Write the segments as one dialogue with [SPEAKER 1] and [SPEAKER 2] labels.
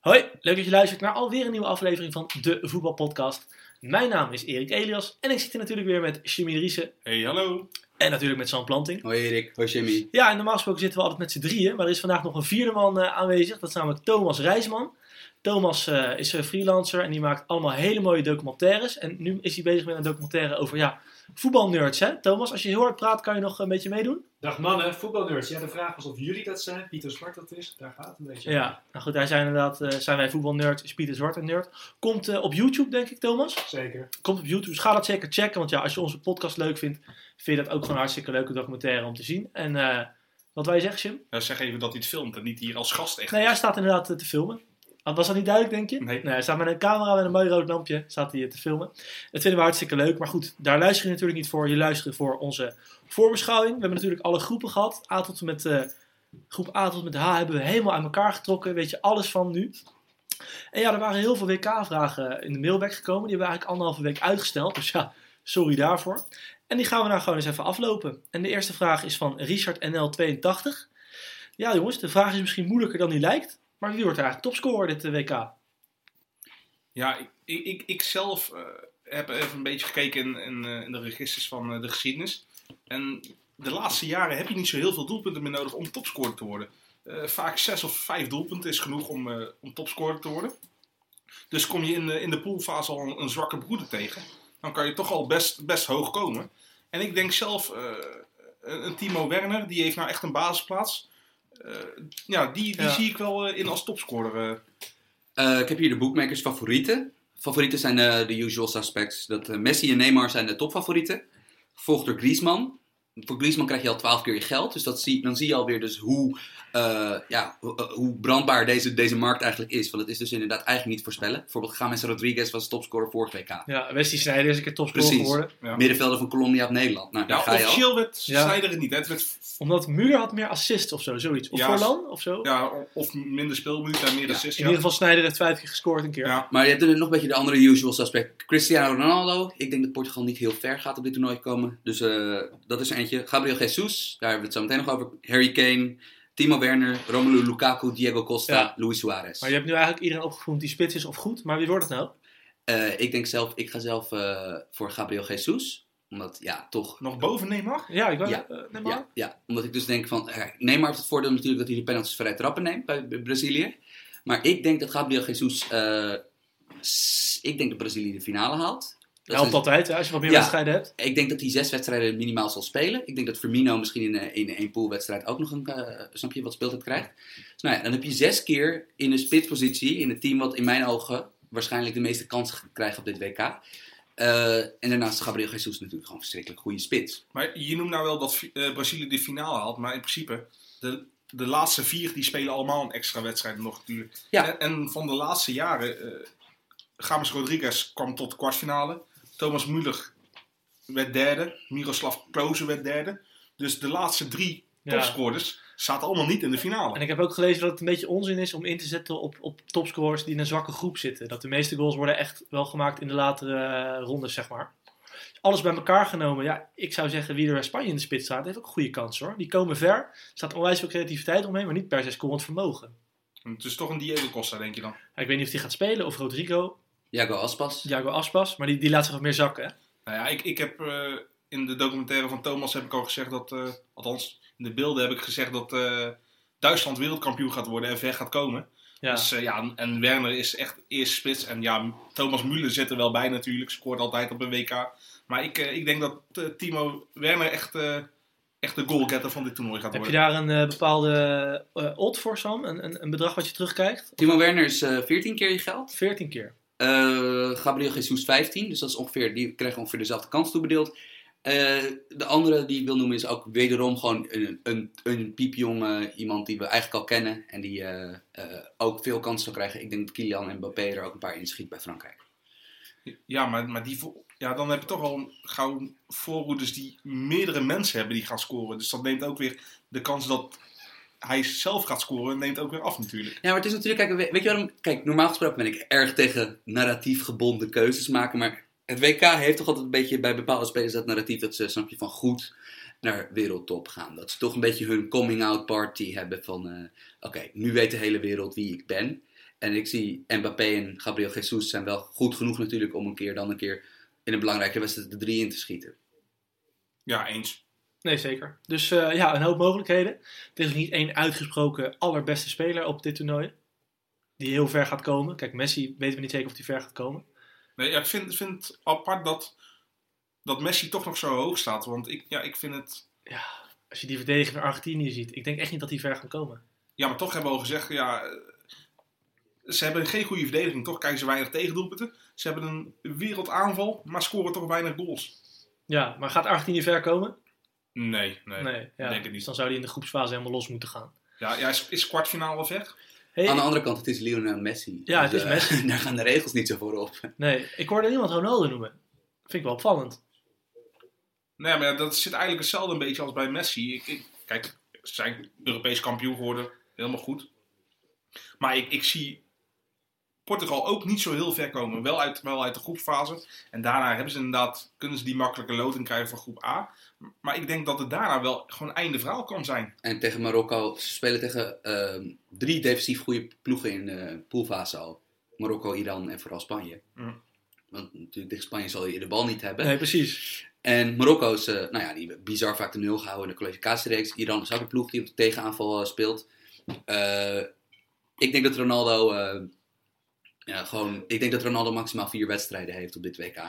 [SPEAKER 1] Hoi, leuk dat je luistert naar alweer een nieuwe aflevering van de Voetbalpodcast. Mijn naam is Erik Elias en ik zit hier natuurlijk weer met Jimmy Riese
[SPEAKER 2] Hey, hallo.
[SPEAKER 1] en natuurlijk met Sam Planting.
[SPEAKER 3] Hoi Erik, hoi Jimmy.
[SPEAKER 1] Ja, en normaal gesproken zitten we altijd met z'n drieën, maar er is vandaag nog een vierde man eh, aanwezig. Dat is namelijk Thomas Rijsman. Thomas eh, is een freelancer en die maakt allemaal hele mooie documentaires. En nu is hij bezig met een documentaire over ja, voetbalnerds. Hè? Thomas, als je heel hard praat, kan je nog een beetje meedoen?
[SPEAKER 4] Dag mannen, voetbalnerds. Ja, de vraag was of jullie dat zijn. Pieter Zwart dat is. Daar gaat het een beetje.
[SPEAKER 1] Ja, nou goed, hij zijn inderdaad, eh, zijn wij voetbalnerd, is Pieter Zwart een nerd. Komt eh, op YouTube, denk ik, Thomas.
[SPEAKER 4] Zeker.
[SPEAKER 1] Komt op YouTube, dus ga dat zeker checken. Want ja, als je onze podcast leuk vindt, vind je dat ook gewoon een hartstikke leuke documentaire om te zien. En eh, wat wij zeggen, Jim?
[SPEAKER 2] Zeg even dat hij het filmt en niet hier als gast echt.
[SPEAKER 1] Nee, hij staat inderdaad te filmen. Ah, Was dat niet duidelijk, denk je?
[SPEAKER 2] Nee.
[SPEAKER 1] hij staat met een camera met een mooi rood lampje staat hij eh, te filmen. Dat vinden we hartstikke leuk. Maar goed, daar luister je natuurlijk niet voor. Je luistert voor onze voorbeschouwing. We hebben natuurlijk alle groepen gehad. A tot en met, eh, groep A tot met H hebben we helemaal aan elkaar getrokken. Weet je alles van nu. En ja, er waren heel veel WK-vragen in de mailback gekomen. Die hebben we eigenlijk anderhalve week uitgesteld. Dus ja, sorry daarvoor. En die gaan we nou gewoon eens even aflopen. En de eerste vraag is van Richard NL82. Ja jongens, de vraag is misschien moeilijker dan die lijkt. Maar wie wordt eigenlijk topscorer dit eh, WK?
[SPEAKER 2] Ja, ik, ik, ik, zelf eh, heb even een beetje gekeken in, in, eh, in de registers van de geschiedenis. En de laatste jaren heb je niet zo heel veel doelpunten meer nodig om topscorer te worden. Vaak zes of vijf doelpunten is genoeg om, om topscorer te worden. Dus kom je in de, in de poolfase al een, zwakke broeder tegen, dan kan je toch al best, best hoog komen. En ik denk zelf, een, een Timo Werner, die heeft nou echt een basisplaats. Eh, ja, die, die
[SPEAKER 1] Ja.
[SPEAKER 2] zie ik wel eh, in als topscorer. eh.
[SPEAKER 3] Ik heb hier de bookmakers favorieten. Favorieten zijn eh, de usual suspects. Dat Messi en Neymar zijn de topfavorieten. Gevolgd door Griezmann. Voor Griezmann krijg je al 12 keer je geld. Dus dat zie, dan zie je alweer dus hoe, eh, ja, hoe, eh, hoe brandbaar deze, deze markt eigenlijk is. Want het is dus inderdaad eigenlijk niet voorspellen. Bijvoorbeeld James Rodriguez was topscorer vorig WK.
[SPEAKER 1] Ja, Wesley Sneijder is een keer topscorer
[SPEAKER 3] Precies.
[SPEAKER 1] geworden.
[SPEAKER 2] Ja.
[SPEAKER 3] Middenvelder van Colombia of Nederland. Nou, daar
[SPEAKER 2] Ja,
[SPEAKER 3] ga je al.
[SPEAKER 2] officieel werd
[SPEAKER 1] Ja.
[SPEAKER 2] Sneijder het niet. hè. Het werd,
[SPEAKER 1] Omdat Müller had meer assists of zo, zoiets. Of
[SPEAKER 2] Ja,
[SPEAKER 1] Forlan of zo.
[SPEAKER 2] ja, of minder speelminuten en meer
[SPEAKER 3] Ja.
[SPEAKER 2] assists.
[SPEAKER 1] In ieder geval Sneijder heeft vijf keer gescoord een keer.
[SPEAKER 2] Ja.
[SPEAKER 3] Maar je hebt er nog een beetje de andere usual suspect. Cristiano Ronaldo. Ik denk dat Portugal niet heel ver gaat op dit toernooi komen. Dus eh, dat is er eentje. Gabriel Jesus. Daar hebben we het zo meteen nog over. Harry Kane. Timo Werner. Romelu Lukaku. Diego Costa.
[SPEAKER 1] Ja.
[SPEAKER 3] Luis Suarez.
[SPEAKER 1] Maar je hebt nu eigenlijk iedereen opgevoerd die spits is of goed. Maar wie wordt het nou?
[SPEAKER 3] Eh, ik denk zelf, ik ga zelf eh, voor Gabriel Jesus. Omdat, ja, toch...
[SPEAKER 2] Nog boven Neymar?
[SPEAKER 1] Ja, ik wou
[SPEAKER 3] Ja.
[SPEAKER 1] eh, neem maar.
[SPEAKER 3] Ja, ja, omdat ik dus denk van... Neymar heeft het voordeel natuurlijk dat hij de penalties vrij trappen neemt bij bij Brazilië. Maar ik denk dat Gabriel Jesus... eh, ik denk dat Brazilië de finale haalt. Dat
[SPEAKER 1] Helpt
[SPEAKER 3] is-
[SPEAKER 1] altijd, hè, als je wat meer
[SPEAKER 3] Ja.
[SPEAKER 1] wedstrijden hebt.
[SPEAKER 3] Ik denk dat hij zes wedstrijden minimaal zal spelen. Ik denk dat Firmino misschien in, eh, in één poolwedstrijd ook nog een, eh, snap je, wat speeltijd krijgt. Dus nou ja, dan heb je zes keer in een spitspositie in het team wat in mijn ogen waarschijnlijk de meeste kansen gaat krijgen op dit WK. Eh, en daarnaast is Gabriel Jesus natuurlijk gewoon een verschrikkelijk goede spits.
[SPEAKER 2] Maar je noemt nou wel dat eh, Brazilië de finale haalt. Maar in principe, de, de laatste vier die spelen allemaal een extra wedstrijd nog natuurlijk.
[SPEAKER 3] Ja.
[SPEAKER 2] En, en van de laatste jaren, eh James Rodriguez kwam tot de kwartfinale. Thomas Müller werd derde. Miroslav Klose werd derde. Dus de laatste drie
[SPEAKER 1] Ja.
[SPEAKER 2] topscorers zaten allemaal niet in de finale.
[SPEAKER 1] En ik heb ook gelezen dat het een beetje onzin is om in te zetten op, op topscorers die in een zwakke groep zitten. Dat de meeste goals worden echt wel gemaakt in de latere eh, rondes, zeg maar. Alles bij elkaar genomen. Ja, ik zou zeggen, wie er bij Spanje in de spits staat, heeft ook goede kansen hoor. Die komen ver. Er staat onwijs veel creativiteit omheen, maar niet per se scorend vermogen.
[SPEAKER 2] Het is toch een Diego Costa, denk je dan?
[SPEAKER 1] Ja, ik weet niet of die gaat spelen, of Rodrigo,
[SPEAKER 3] Jago Aspas.
[SPEAKER 1] Thiago Aspas, maar die, die laat zich wat meer zakken. Hè?
[SPEAKER 2] Nou ja, ik, ik heb eh, in de documentaire van Thomas heb ik al gezegd dat, eh, althans in de beelden heb ik gezegd dat eh, Duitsland wereldkampioen gaat worden en ver gaat komen.
[SPEAKER 1] Ja.
[SPEAKER 2] Dus eh, ja, en Werner is echt eerst spits. En ja, Thomas Müller zit er wel bij natuurlijk, scoort altijd op een WK. Maar ik, ik denk dat Timo Werner echt, eh, echt de goalgetter van dit toernooi gaat
[SPEAKER 1] Heb je
[SPEAKER 2] worden.
[SPEAKER 1] daar een bepaalde odd voor, Sam? Een, een, een bedrag wat je terugkijkt?
[SPEAKER 3] Timo Werner is eh 14 keer je geld.
[SPEAKER 1] 14 keer.
[SPEAKER 3] Eh, Gabriel Jesus 15. Dus dat is ongeveer, die krijgen ongeveer dezelfde kans toebedeeld. Eh, de andere die ik wil noemen is ook wederom gewoon een, een, een piepjong iemand die we eigenlijk al kennen. En die eh, ook veel kansen zal krijgen. Ik denk dat Kylian Mbappé er ook een paar inschiet bij Frankrijk.
[SPEAKER 2] Ja, maar, maar die, ja, dan heb je toch al gauw voorhoeders die meerdere mensen hebben die gaan scoren. Dus dat neemt ook weer de kans dat hij zelf gaat scoren, neemt ook weer af natuurlijk.
[SPEAKER 3] Ja, maar het is natuurlijk, kijk, we- weet je waarom? Kijk, normaal gesproken ben ik erg tegen narratief gebonden keuzes maken. Maar het WK heeft toch altijd een beetje bij bepaalde spelers dat narratief dat ze, snap je, van goed naar wereldtop gaan. Dat ze toch een beetje hun coming-out party hebben van, eh, oké, nu weet de hele wereld wie ik ben. En ik zie Mbappé en Gabriel Jesus zijn wel goed genoeg natuurlijk om een keer dan een keer in een belangrijke wedstrijd de drie in te schieten.
[SPEAKER 2] Ja, eens.
[SPEAKER 1] Nee, zeker. Dus eh, ja, een hoop mogelijkheden. Er is niet één uitgesproken allerbeste speler op dit toernooi. Die heel ver gaat komen. Kijk, Messi weten we niet zeker of hij ver gaat komen.
[SPEAKER 2] Nee, ja, ik vind, vind het apart dat, dat Messi toch nog zo hoog staat. Want ik, ja, ik vind het...
[SPEAKER 1] Als je die verdediging van Argentinië ziet. Ik denk echt niet dat hij ver gaat komen.
[SPEAKER 2] Ja, maar toch hebben we al gezegd, ja... eh, Ze hebben geen goede verdediging, toch krijgen ze weinig tegendoelpunten. Ze hebben een wereldaanval, maar scoren toch weinig goals.
[SPEAKER 1] Ja, maar gaat Argentinië ver komen?
[SPEAKER 2] Nee, nee.
[SPEAKER 1] Nee, ja.
[SPEAKER 2] denk het niet.
[SPEAKER 1] Dus dan zou hij in de groepsfase helemaal los moeten gaan.
[SPEAKER 2] Ja, ja is, is kwartfinale ver?
[SPEAKER 1] Hey,
[SPEAKER 3] Aan de andere kant, het is Lionel Messi.
[SPEAKER 1] Ja, het is
[SPEAKER 3] eh,
[SPEAKER 1] Messi.
[SPEAKER 3] daar gaan de regels niet zo voor op.
[SPEAKER 1] Nee, ik hoorde niemand Ronaldo noemen. Vind ik wel opvallend.
[SPEAKER 2] Nee, maar ja, dat zit eigenlijk hetzelfde een beetje als bij Messi. Ik, ik, kijk, ze zijn Europees kampioen geworden. Helemaal goed. Maar ik, ik zie Portugal ook niet zo heel ver komen. Wel uit, wel uit de groepsfase. En daarna hebben ze inderdaad, kunnen ze die makkelijke loting krijgen van groep A. Maar ik denk dat het daarna wel gewoon einde verhaal kan zijn.
[SPEAKER 3] En tegen Marokko, ze spelen tegen ehm, drie defensief goede ploegen in de poolfase al. Marokko, Iran en vooral Spanje.
[SPEAKER 2] Mm.
[SPEAKER 3] Want natuurlijk tegen Spanje zal je de bal niet hebben.
[SPEAKER 1] Nee, precies.
[SPEAKER 3] En Marokko is, eh, nou ja, die bizar vaak de nul gehouden in de kwalificatiereeks. Iran is ook een ploeg die op de tegenaanval eh, speelt. Eh, ik denk dat Ronaldo, eh, ja, gewoon, ik denk dat Ronaldo maximaal vier wedstrijden heeft op dit WK.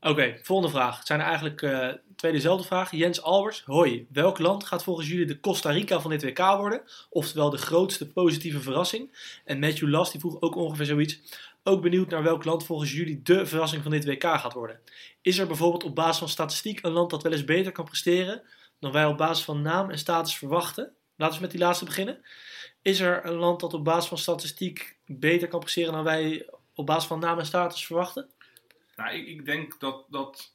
[SPEAKER 1] Oké, volgende vraag. Het zijn eigenlijk eh, twee dezelfde vragen. Jens Albers, hoi. Welk land gaat volgens jullie de Costa Rica van dit WK worden? Oftewel de grootste positieve verrassing. En Matthew Last die vroeg ook ongeveer zoiets. Ook benieuwd naar welk land volgens jullie de verrassing van dit WK gaat worden. Is er bijvoorbeeld op basis van statistiek een land dat wel eens beter kan presteren dan wij op basis van naam en status verwachten? Laten we met die laatste beginnen. Is er een land dat op basis van statistiek beter kan presteren dan wij op basis van naam en status verwachten?
[SPEAKER 2] Nou, ik, ik denk dat, dat,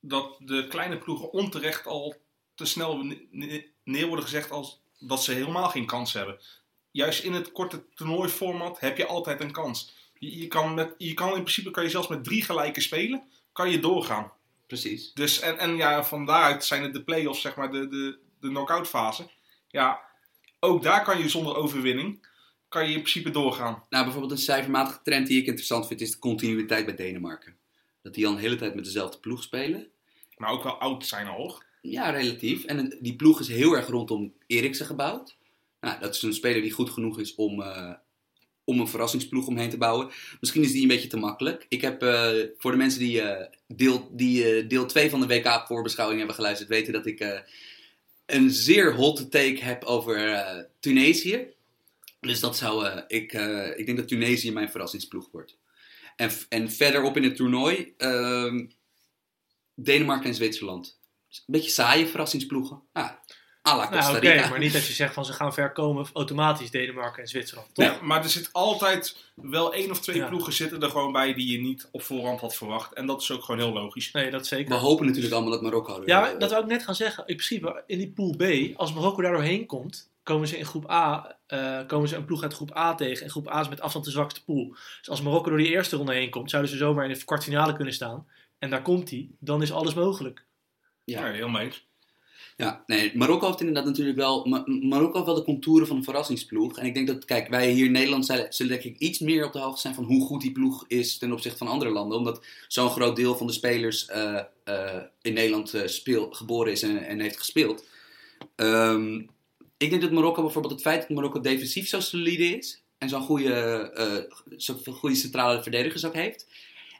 [SPEAKER 2] dat de kleine ploegen onterecht al te snel ne- ne- neer worden gezegd als dat ze helemaal geen kans hebben. Juist in het korte toernooiformat heb je altijd een kans. Je, je, kan met, je kan in principe kan je zelfs met drie gelijke spelen, kan je doorgaan.
[SPEAKER 3] Precies.
[SPEAKER 2] Dus, en, en ja, van daaruit zijn het de play-offs, zeg maar, de, de, de knock-out fase. Ja, ook daar kan je zonder overwinning, kan je in principe doorgaan.
[SPEAKER 3] Nou, bijvoorbeeld een cijfermatige trend die ik interessant vind, is de continuïteit bij Denemarken. Dat die al een hele tijd met dezelfde ploeg spelen.
[SPEAKER 2] Maar ook wel oud zijn al, hoor.
[SPEAKER 3] Ja, relatief. En die ploeg is heel erg rondom Eriksen gebouwd. Nou, dat is een speler die goed genoeg is om, eh, om een verrassingsploeg omheen te bouwen. Misschien is die een beetje te makkelijk. Ik heb eh, voor de mensen die, eh, deel, die deel 2 van de WK-voorbeschouwing hebben geluisterd, weten dat ik een zeer hot take heb over eh, Tunesië. Dus dat zou, eh, ik, eh, ik denk dat Tunesië mijn verrassingsploeg wordt. En, en verderop in het toernooi, ehm, Denemarken en Zwitserland. Een beetje saaie verrassingsploegen. Ja, à la
[SPEAKER 1] Nou, maar niet dat je zegt van ze gaan ver komen automatisch Denemarken en Zwitserland. Toch?
[SPEAKER 2] Ja, maar er zit altijd wel één of twee
[SPEAKER 1] Ja.
[SPEAKER 2] ploegen zitten er gewoon bij die je niet op voorhand had verwacht. En dat is ook gewoon heel logisch.
[SPEAKER 1] Nee, dat zeker.
[SPEAKER 3] We hopen natuurlijk allemaal dat Marokko er
[SPEAKER 1] Ja, dat wou ik net gaan zeggen. In principe, in die pool B, als Marokko daar doorheen komt, komen ze in groep A, eh, komen ze een ploeg uit groep A tegen. En groep A is met afstand de zwakste pool. Dus als Marokko door die eerste ronde heen komt, zouden ze zomaar in de kwartfinale kunnen staan. En daar komt hij, dan is alles mogelijk.
[SPEAKER 2] Ja,
[SPEAKER 3] Ja,
[SPEAKER 2] heel mee eens.
[SPEAKER 3] Ja, nee, Marokko heeft inderdaad natuurlijk wel, Ma- Marokko heeft wel de contouren van een verrassingsploeg. En ik denk dat, kijk, wij hier in Nederland zullen denk ik iets meer op de hoogte zijn van hoe goed die ploeg is ten opzichte van andere landen. Omdat zo'n groot deel van de spelers eh, eh, in Nederland eh, speel, geboren is en, en heeft gespeeld. Ehm, ik denk dat Marokko bijvoorbeeld het feit dat Marokko defensief zo solide is en zo'n goede, zo'n goede centrale verdedigers ook heeft.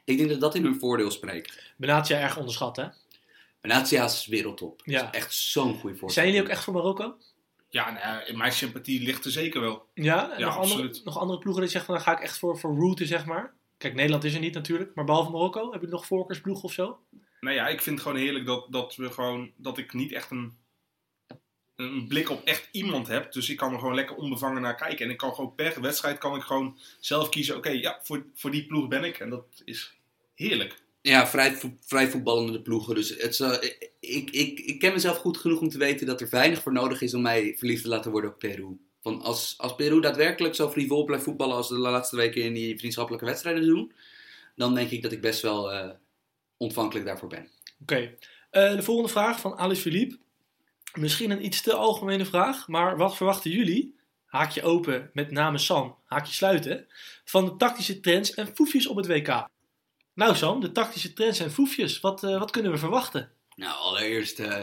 [SPEAKER 3] Ik denk dat dat in hun voordeel spreekt.
[SPEAKER 1] Benatia erg onderschat, hè?
[SPEAKER 3] Benatia is wereldtop.
[SPEAKER 1] Ja.
[SPEAKER 3] Dat is echt zo'n goede voorstel.
[SPEAKER 1] Zijn jullie ook echt voor Marokko?
[SPEAKER 2] Ja, nou mijn sympathie ligt er zeker wel.
[SPEAKER 1] Ja? En
[SPEAKER 2] Ja,
[SPEAKER 1] nog, andere,
[SPEAKER 2] absoluut.
[SPEAKER 1] nog andere ploegen die zeggen dan ga ik echt voor, voor route, zeg maar. Kijk, Nederland is er niet natuurlijk, maar behalve Marokko, heb je nog voorkeursploeg of zo?
[SPEAKER 2] Nou ja, ik vind het gewoon heerlijk dat, dat we gewoon dat ik niet echt een, een blik op echt iemand heb. Dus ik kan er gewoon lekker onbevangen naar kijken. En ik kan gewoon per wedstrijd kan ik gewoon zelf kiezen. Oké, ja, voor, voor die ploeg ben ik. En dat is heerlijk.
[SPEAKER 3] Ja, vrij, vrij voetballende ploegen. Dus het ik, ik, ik ken mezelf goed genoeg om te weten dat er weinig voor nodig is om mij verliefd te laten worden op Peru. Van als, als Peru daadwerkelijk zo frivol blijft voetballen als de laatste weken in die vriendschappelijke wedstrijden doen, dan denk ik dat ik best wel eh, ontvankelijk daarvoor ben.
[SPEAKER 1] Oké. Eh, de volgende vraag van Alice Philippe. Misschien een iets te algemene vraag, maar wat verwachten jullie haakje open met name Sam, haakje sluiten, van de tactische trends en foefjes op het WK. Nou Sam, de tactische trends en foefjes, wat, eh, wat kunnen we verwachten?
[SPEAKER 3] Nou, allereerst eh,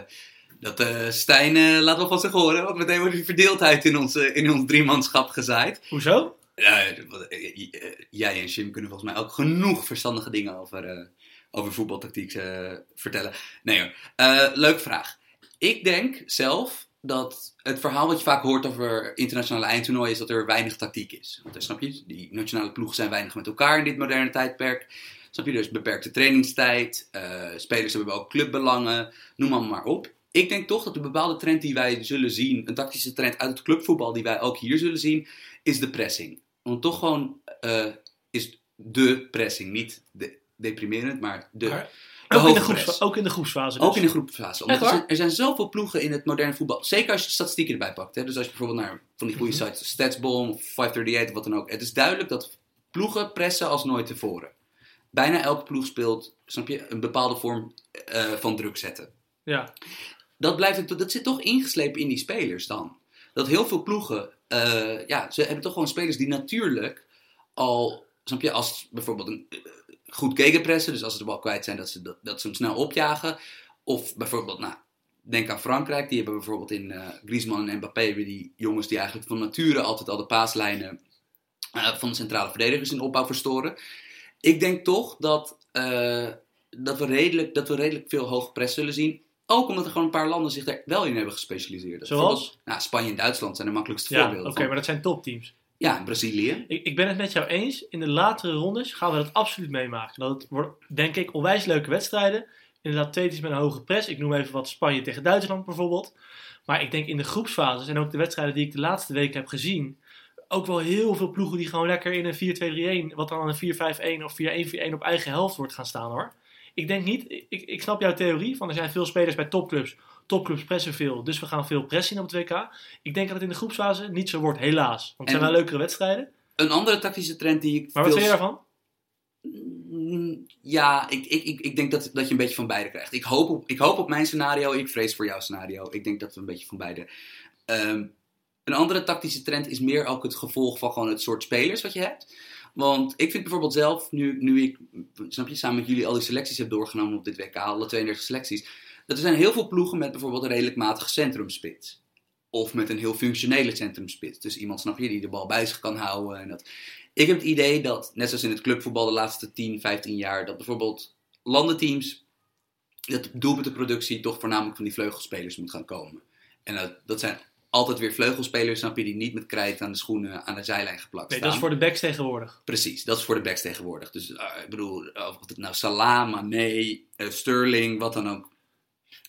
[SPEAKER 3] dat eh Stijn, laat wel van zich horen, want meteen wordt die verdeeldheid in ons, in ons driemanschap gezaaid.
[SPEAKER 1] Hoezo?
[SPEAKER 3] Jij en Jim kunnen volgens mij ook genoeg verstandige dingen over, over voetbaltactiek vertellen. Nee hoor, leuke vraag. Ik denk zelf dat het verhaal wat je vaak hoort over internationale eindtoernooien is dat er weinig tactiek is. Want, snap je, die nationale ploegen zijn weinig met elkaar in dit moderne tijdperk. Snap je, dus beperkte trainingstijd, eh, spelers hebben ook clubbelangen, noem maar, maar op. Ik denk toch dat de bepaalde trend die wij zullen zien, een tactische trend uit het clubvoetbal die wij ook hier zullen zien, is de pressing. Want toch gewoon eh, is de pressing, niet de, deprimerend, maar de,
[SPEAKER 1] Maar
[SPEAKER 3] de
[SPEAKER 1] ook, in de groeps, ook in de groepsfase. Dus.
[SPEAKER 3] Ook in de groepsfase. Omdat er, zijn, er zijn zoveel ploegen in het moderne voetbal. Zeker als je de statistieken erbij pakt. Hè? Dus als je bijvoorbeeld naar van die goede
[SPEAKER 1] Mhm.
[SPEAKER 3] sites, Statsbomb of 538 of wat dan ook. Het is duidelijk dat ploegen pressen als nooit tevoren. Bijna elke ploeg speelt, snap je, een bepaalde vorm eh, van druk zetten.
[SPEAKER 1] Ja.
[SPEAKER 3] Dat, blijft, dat zit toch ingeslepen in die spelers dan. Dat heel veel ploegen, eh, ja, ze hebben toch gewoon spelers die natuurlijk al, snap je, als bijvoorbeeld een eh, goed gegenpressen, dus als ze de bal kwijt zijn, dat ze, dat, dat ze hem snel opjagen. Of bijvoorbeeld, nou, denk aan Frankrijk, die hebben bijvoorbeeld in Griezmann en Mbappé weer die jongens die eigenlijk van nature altijd al de paaslijnen van de centrale verdedigers in opbouw verstoren. Ik denk toch dat, eh, dat, we redelijk, dat we redelijk veel hoge press zullen zien. Ook omdat er gewoon een paar landen zich daar wel in hebben gespecialiseerd.
[SPEAKER 1] Zoals?
[SPEAKER 3] Nou, Spanje en Duitsland zijn de makkelijkste
[SPEAKER 1] Ja, oké,
[SPEAKER 3] voorbeelden. van.
[SPEAKER 1] maar dat zijn topteams.
[SPEAKER 3] Ja, Brazilië.
[SPEAKER 1] Ik, ik ben het met jou eens. In de latere rondes gaan we dat absoluut meemaken. Dat het wordt, denk ik, onwijs leuke wedstrijden. Inderdaad, twee teams met een hoge press. Ik noem even wat Spanje tegen Duitsland bijvoorbeeld. Maar ik denk in de groepsfases en ook de wedstrijden die ik de laatste weken heb gezien. Ook wel heel veel ploegen die gewoon lekker in een 4-2-3-1, wat dan een 4-5-1 of 4-1-4-1 op eigen helft wordt gaan staan hoor. Ik denk niet, ik, ik snap jouw theorie van er zijn veel spelers bij topclubs. Topclubs pressen veel, dus we gaan veel pressen op het WK. Ik denk dat het in de groepsfase niet zo wordt, helaas. Want het zijn
[SPEAKER 3] En-
[SPEAKER 1] wel leukere wedstrijden.
[SPEAKER 3] Een andere tactische trend die ik.
[SPEAKER 1] Maar wat vind je daarvan?
[SPEAKER 3] Mm, Ja, ik, ik, ik, ik denk dat, dat je een beetje van beide krijgt. Ik hoop, op, ik hoop op mijn scenario, ik vrees voor jouw scenario. Ik denk dat we een beetje van beide. Ehm, een andere tactische trend is meer ook het gevolg van gewoon het soort spelers wat je hebt. Want ik vind bijvoorbeeld zelf, nu, nu ik, snap je, samen met jullie al die selecties heb doorgenomen op dit WK, alle 32 selecties, dat er zijn heel veel ploegen met bijvoorbeeld een redelijk matige centrumspits. Of met een heel functionele centrumspits. Dus iemand, snap je, die de bal bij zich kan houden. En dat. Ik heb het idee dat, net zoals in het clubvoetbal de laatste 10, 15 jaar, dat bijvoorbeeld landenteams, dat doelpuntenproductie toch voornamelijk van die vleugelspelers moet gaan komen. En dat, dat zijn altijd weer vleugelspelers, snap je, die niet met krijt aan de schoenen aan de zijlijn geplakt
[SPEAKER 1] Nee,
[SPEAKER 3] staan.
[SPEAKER 1] dat is voor de backs tegenwoordig.
[SPEAKER 3] Precies, dat is voor de backs tegenwoordig. Dus eh, ik bedoel, of het nou Salah, Mané, eh, Sterling, wat dan ook.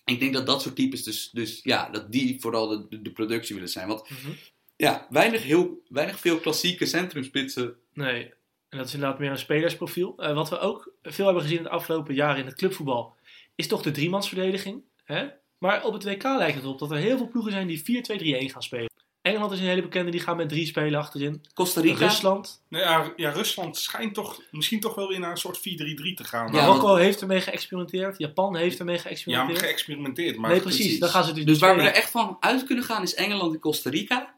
[SPEAKER 3] Ik denk dat dat soort types, dus, dus ja, dat die vooral de, de, de productie willen zijn. Want
[SPEAKER 1] Mhm.
[SPEAKER 3] ja, weinig, heel, weinig veel klassieke centrumspitsen.
[SPEAKER 1] Nee, en dat is inderdaad meer een spelersprofiel. Eh, wat we ook veel hebben gezien in de afgelopen jaren in het clubvoetbal, is toch de driemansverdediging. Hè? Maar op het WK lijkt het erop dat er heel veel ploegen zijn die 4-2-3-1 gaan spelen. Engeland is een hele bekende, die gaan met drie spelen achterin.
[SPEAKER 3] Costa Rica.
[SPEAKER 1] Rusland.
[SPEAKER 2] Nou ja, ja, Rusland schijnt toch misschien toch wel weer naar een soort 4-3-3 te gaan.
[SPEAKER 3] Ja,
[SPEAKER 1] Marokko heeft ermee geëxperimenteerd. Japan heeft ermee
[SPEAKER 2] Ja, maar
[SPEAKER 1] geëxperimenteerd.
[SPEAKER 2] geëxperimenteerd. Maar
[SPEAKER 1] nee, precies. Dan gaan ze dus,
[SPEAKER 3] Dus waar we er echt van uit kunnen gaan is Engeland en Costa Rica.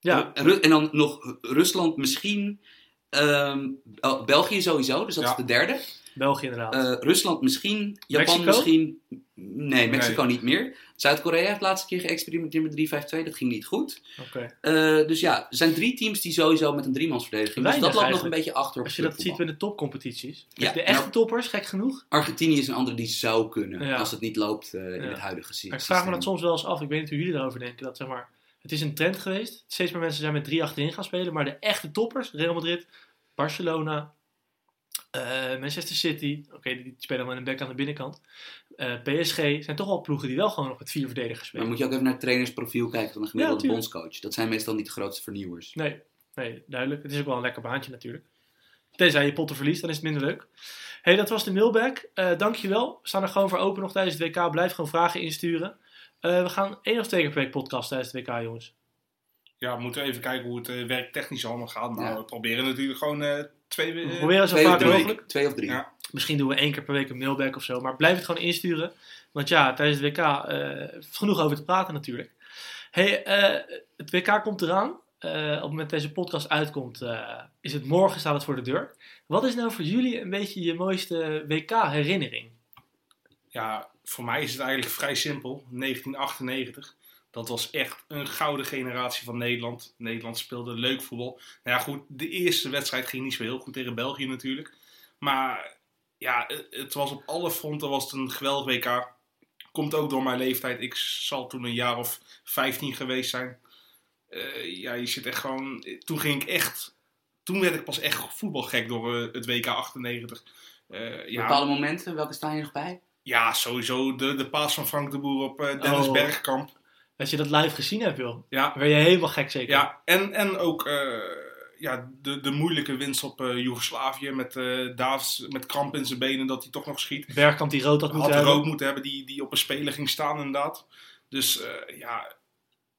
[SPEAKER 1] Ja,
[SPEAKER 3] Ru- En dan nog Rusland misschien. ehm, oh, België sowieso, dus dat
[SPEAKER 2] Ja.
[SPEAKER 3] is de derde.
[SPEAKER 1] België inderdaad.
[SPEAKER 3] Eh, Rusland misschien, Japan
[SPEAKER 1] Mexico?
[SPEAKER 3] misschien. Nee, Mexico
[SPEAKER 2] Nee.
[SPEAKER 3] niet meer. Zuid-Korea heeft de laatste keer geëxperimenteerd met 3-5-2, dat ging niet goed.
[SPEAKER 1] Oké.
[SPEAKER 3] Eh, dus ja, er zijn drie teams die sowieso met een driemansverdediging. Dus dat loopt nog een beetje achter op
[SPEAKER 1] Als je dat ziet met de topcompetities.
[SPEAKER 3] Ja,
[SPEAKER 1] de
[SPEAKER 3] en
[SPEAKER 1] echte toppers, gek genoeg.
[SPEAKER 3] Argentinië is een andere die zou kunnen,
[SPEAKER 1] Ja.
[SPEAKER 3] als het niet loopt eh, in
[SPEAKER 1] Ja.
[SPEAKER 3] het huidige systeem.
[SPEAKER 1] Maar ik vraag me dat soms wel eens af. Ik weet niet hoe jullie daarover denken. Dat zeg maar, het is een trend geweest. Steeds meer mensen zijn met drie achterin gaan spelen. Maar de echte toppers, Real Madrid, Barcelona, eh, Manchester City. Oké, die, die spelen met een back aan de binnenkant. Eh, PSG zijn toch wel ploegen die wel gewoon nog met vier verdedigers
[SPEAKER 3] Maar
[SPEAKER 1] spelen.
[SPEAKER 3] moet je ook even naar het trainersprofiel kijken van een gemiddelde bondscoach. Dat zijn meestal niet de grootste vernieuwers.
[SPEAKER 1] Nee, nee, duidelijk. Het is ook wel een lekker baantje natuurlijk. Tenzij je potten verliest, dan is het minder leuk. hey, dat was de mailbag. Eh dankjewel. We staan er gewoon voor open nog tijdens het WK. Blijf gewoon vragen insturen. Eh, we gaan één of twee keer per week podcast tijdens het WK, jongens.
[SPEAKER 2] Ja, we moeten even kijken hoe het werktechnisch allemaal gaat. Maar
[SPEAKER 3] Ja.
[SPEAKER 2] we proberen natuurlijk gewoon eh, twee...
[SPEAKER 1] We
[SPEAKER 2] eh,
[SPEAKER 1] proberen zo vaak mogelijk.
[SPEAKER 3] twee of drie.
[SPEAKER 2] Ja.
[SPEAKER 1] Misschien doen we één keer per week een mailback of zo. Maar blijf het gewoon insturen. Want ja, tijdens het WK eh, genoeg over te praten natuurlijk. Hey, eh, het WK komt eraan. Eh, op het moment dat deze podcast uitkomt, eh, is het morgen staat het voor de deur. Wat is nou voor jullie een beetje je mooiste WK-herinnering?
[SPEAKER 2] Ja, voor mij is het eigenlijk vrij simpel. 1998. Dat was echt een gouden generatie van Nederland. Nederland speelde leuk voetbal. Nou ja, goed, de eerste wedstrijd ging niet zo heel goed tegen België natuurlijk. Maar ja, het- was op alle fronten was het een geweldig WK. Komt ook door mijn leeftijd. Ik zal toen een jaar of 15 geweest zijn. Eh, ja, je zit echt gewoon... Toen ging ik echt... Toen werd ik pas echt voetbalgek door eh, het WK 98. Eh, ja,
[SPEAKER 3] Bepaalde momenten, welke staan je nog bij?
[SPEAKER 2] ja, sowieso de, de paas van Frank de Boer op Dennis
[SPEAKER 1] Oh.
[SPEAKER 2] Bergkamp.
[SPEAKER 1] Dat je dat live gezien hebt, joh.
[SPEAKER 2] Ja,
[SPEAKER 1] ben je helemaal gek zeker.
[SPEAKER 2] ja en, en ook eh, ja, de, de moeilijke winst op eh Joegoslavië met Davids met kramp in zijn benen dat hij toch nog schiet.
[SPEAKER 1] Bergkamp die rood had moeten
[SPEAKER 2] Had
[SPEAKER 1] hebben.
[SPEAKER 2] rood moeten hebben die, die op een speler ging staan inderdaad. Dus ja,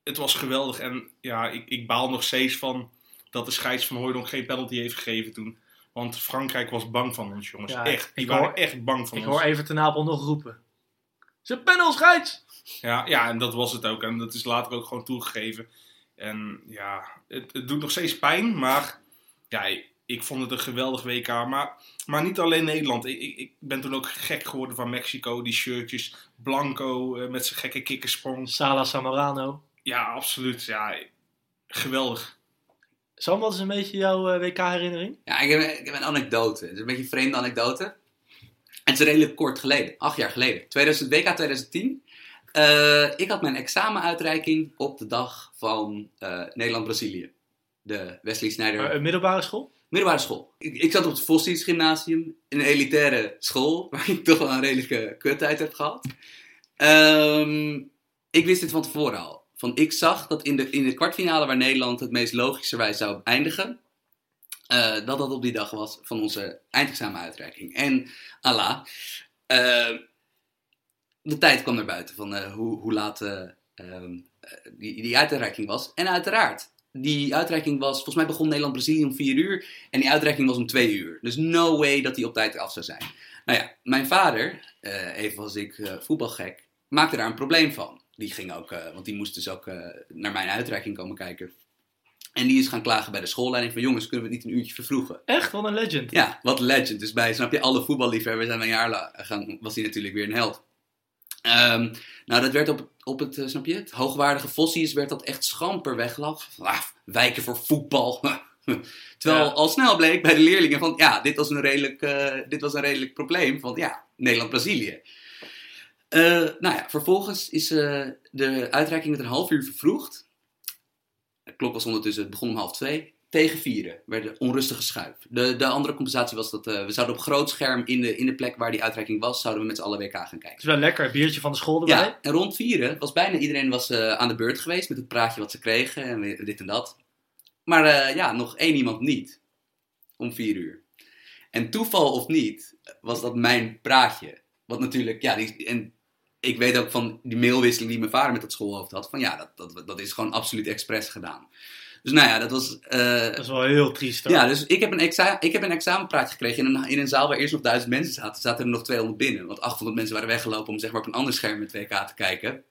[SPEAKER 2] het was geweldig. En ja, ik, ik baal nog steeds van dat de scheids van Hooydonk geen penalty heeft gegeven toen. Want Frankrijk was bang van ons, jongens.
[SPEAKER 1] Ja,
[SPEAKER 2] echt. Die
[SPEAKER 1] ik
[SPEAKER 2] waren
[SPEAKER 1] hoor-
[SPEAKER 2] echt bang van
[SPEAKER 1] Ik
[SPEAKER 2] ons.
[SPEAKER 1] hoor even ten Apel nog roepen. Ze panel scheids!
[SPEAKER 2] Ja, ja, en dat was het ook. En dat is later ook gewoon toegegeven. En ja, het, het doet nog steeds pijn, maar ja, ik, vond het een geweldig WK. Maar, maar niet alleen Nederland. Ik, ik, ik ben toen ook gek geworden van Mexico, die shirtjes. Blanco eh, met zijn gekke kikkersprong.
[SPEAKER 1] Sala Samorano.
[SPEAKER 2] Ja, absoluut. Ja, geweldig.
[SPEAKER 1] Sam, wat is een beetje jouw eh, WK-herinnering?
[SPEAKER 3] Ja, ik heb, ik heb een anekdote. Het is een beetje een vreemde anekdote. Het is redelijk kort geleden, acht jaar geleden. 2000, WK 2010. Eh, ik had mijn examenuitreiking op de dag van eh, Nederland-Brazilië. De Wesley Sneijder
[SPEAKER 1] Eh, een middelbare school?
[SPEAKER 3] middelbare school. Ik, ik zat op het Vossies Gymnasium, een elitaire school, waar ik toch wel een redelijke kuttijd heb gehad. Ehm, ik wist dit van tevoren al. Van, ik zag dat in de, in de kwartfinale waar Nederland het meest logischerwijs zou eindigen, eh, dat dat op die dag was van onze eindexamenuitreiking. En Allah, eh, de tijd kwam naar buiten van eh, hoe, hoe laat eh, ehm, eh, die, die uitreiking was. En uiteraard, die uitreiking was, volgens mij begon Nederland-Brazilië om 4 uur. En die uitreiking was om 2 uur. Dus no way dat die op tijd af zou zijn. Nou ja, mijn vader, even als ik voetbalgek, maakte daar een probleem van. Die ging ook, want die moest dus ook naar mijn uitreiking komen kijken. En die is gaan klagen bij de schoolleiding van jongens, kunnen we het niet een uurtje vervroegen?
[SPEAKER 1] Echt? Wat een legend.
[SPEAKER 3] Ja, wat legend. Dus bij, snap je, alle voetballiefhebbers zijn een jaar gaan, was hij natuurlijk weer een held. Ehm, nou, dat werd op, op het, eh, snap je, het hoogwaardige Fossies werd dat echt schamper weggelachen. Ah, wijken voor voetbal. Terwijl
[SPEAKER 1] Ja.
[SPEAKER 3] al snel bleek bij de leerlingen van, ja, dit was een redelijk, eh, dit was een redelijk probleem. Van, ja, Nederland-Brazilië. Eh, nou ja, vervolgens is de uitreiking met een half uur vervroegd. De klok was ondertussen, het begon om half twee. Tegen vieren werd de onrustige schuif. De, de andere compensatie was dat eh, we zouden op groot scherm in de, in de plek waar die uitreiking was, zouden we met z'n allen WK gaan kijken.
[SPEAKER 1] Het is wel lekker. Een biertje van de school erbij.
[SPEAKER 3] Ja, en rond vieren was bijna iedereen was, eh, aan de beurt geweest met het praatje wat ze kregen en dit en dat. Maar eh, ja, nog één iemand niet. Om vier uur. En toeval of niet, was dat mijn praatje. Wat natuurlijk, ja, die, en ik weet ook van die mailwisseling die mijn vader met dat schoolhoofd had. Van ja, dat, dat, dat is gewoon absoluut expres gedaan. Dus nou ja, dat was... eh,
[SPEAKER 1] Dat is wel heel triest. hoor.
[SPEAKER 3] ja, dus ik heb een, exa ik heb een examenpraatje gekregen in een, in een zaal waar eerst nog duizend mensen zaten. zaten er nog 200 binnen. Want 800 mensen waren weggelopen om zeg maar op een ander scherm met 2K te kijken.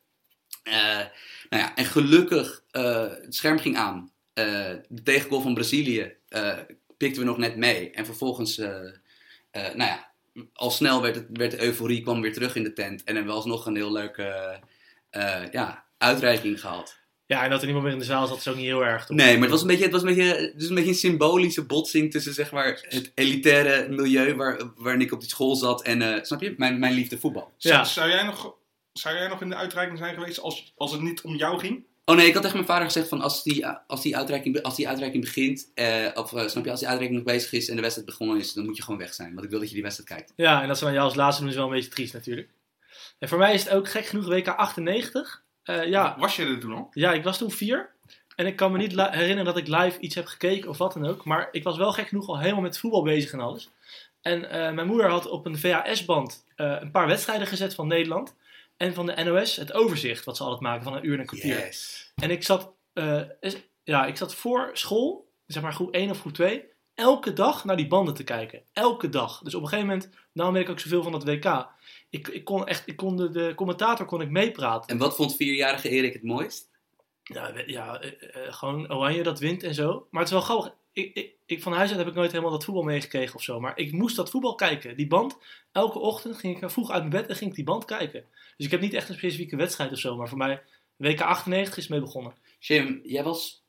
[SPEAKER 3] Eh, nou ja, en gelukkig, eh, het scherm ging aan. De tegengoal van Brazilië pikten we nog net mee. En vervolgens, nou ja, al snel werd, het, werd de euforie, kwam weer terug in de tent. En hebben we alsnog een heel leuke eh, ja, uitreiking gehad.
[SPEAKER 1] Ja, en dat er niemand meer in de zaal zat is ook niet heel erg. Toch?
[SPEAKER 3] Nee, maar het was een beetje, het was een beetje, is een, beetje een symbolische botsing tussen zeg maar, het elitaire milieu waar, waarin ik op die school zat en, eh, snap je, mijn, mijn liefde voetbal.
[SPEAKER 2] Zou, zou, jij nog, zou jij nog in de uitreiking zijn geweest als, als het niet om jou ging?
[SPEAKER 3] Oh nee, ik had tegen mijn vader gezegd van als die, als die, uitreiking, als die uitreiking begint, eh, of eh, snap je, als die uitreiking nog bezig is en de wedstrijd begonnen is, dan moet je gewoon weg zijn. Want ik wil dat je die wedstrijd kijkt.
[SPEAKER 1] Ja, en dat ze dan jou als laatste doen is wel een beetje triest natuurlijk. En voor mij is het ook gek genoeg WK 98. Eh, ja,
[SPEAKER 2] Was je er toen al?
[SPEAKER 1] ja, ik was toen vier. En ik kan me niet herinneren dat ik live iets heb gekeken of wat dan ook. Maar ik was wel gek genoeg al helemaal met voetbal bezig en alles. En eh, mijn moeder had op een VHS-band eh, een paar wedstrijden gezet van Nederland. En van de NOS het overzicht wat ze altijd maken van een uur en een kwartier.
[SPEAKER 3] Yes.
[SPEAKER 1] En ik zat, eh, ja, ik zat voor school, zeg maar groep 1 of groep 2, elke dag naar die banden te kijken. Elke dag. Dus op een gegeven moment, daarom weet ik ook zoveel van dat WK. Ik, ik kon echt, ik kon de, de commentator kon ik meepraten.
[SPEAKER 3] En wat vond vierjarige Erik het mooist?
[SPEAKER 1] Ja, ja eh, eh, gewoon Oranje dat wint en zo. Maar het is wel grappig. Ik, ik, ik, van huis uit heb ik nooit helemaal dat voetbal meegekregen of zo. Maar ik moest dat voetbal kijken. Die band, elke ochtend ging ik vroeg uit mijn bed en ging ik die band kijken. Dus ik heb niet echt een specifieke wedstrijd of zo. Maar voor mij, WK 98 is mee begonnen.
[SPEAKER 3] Jim, jij was...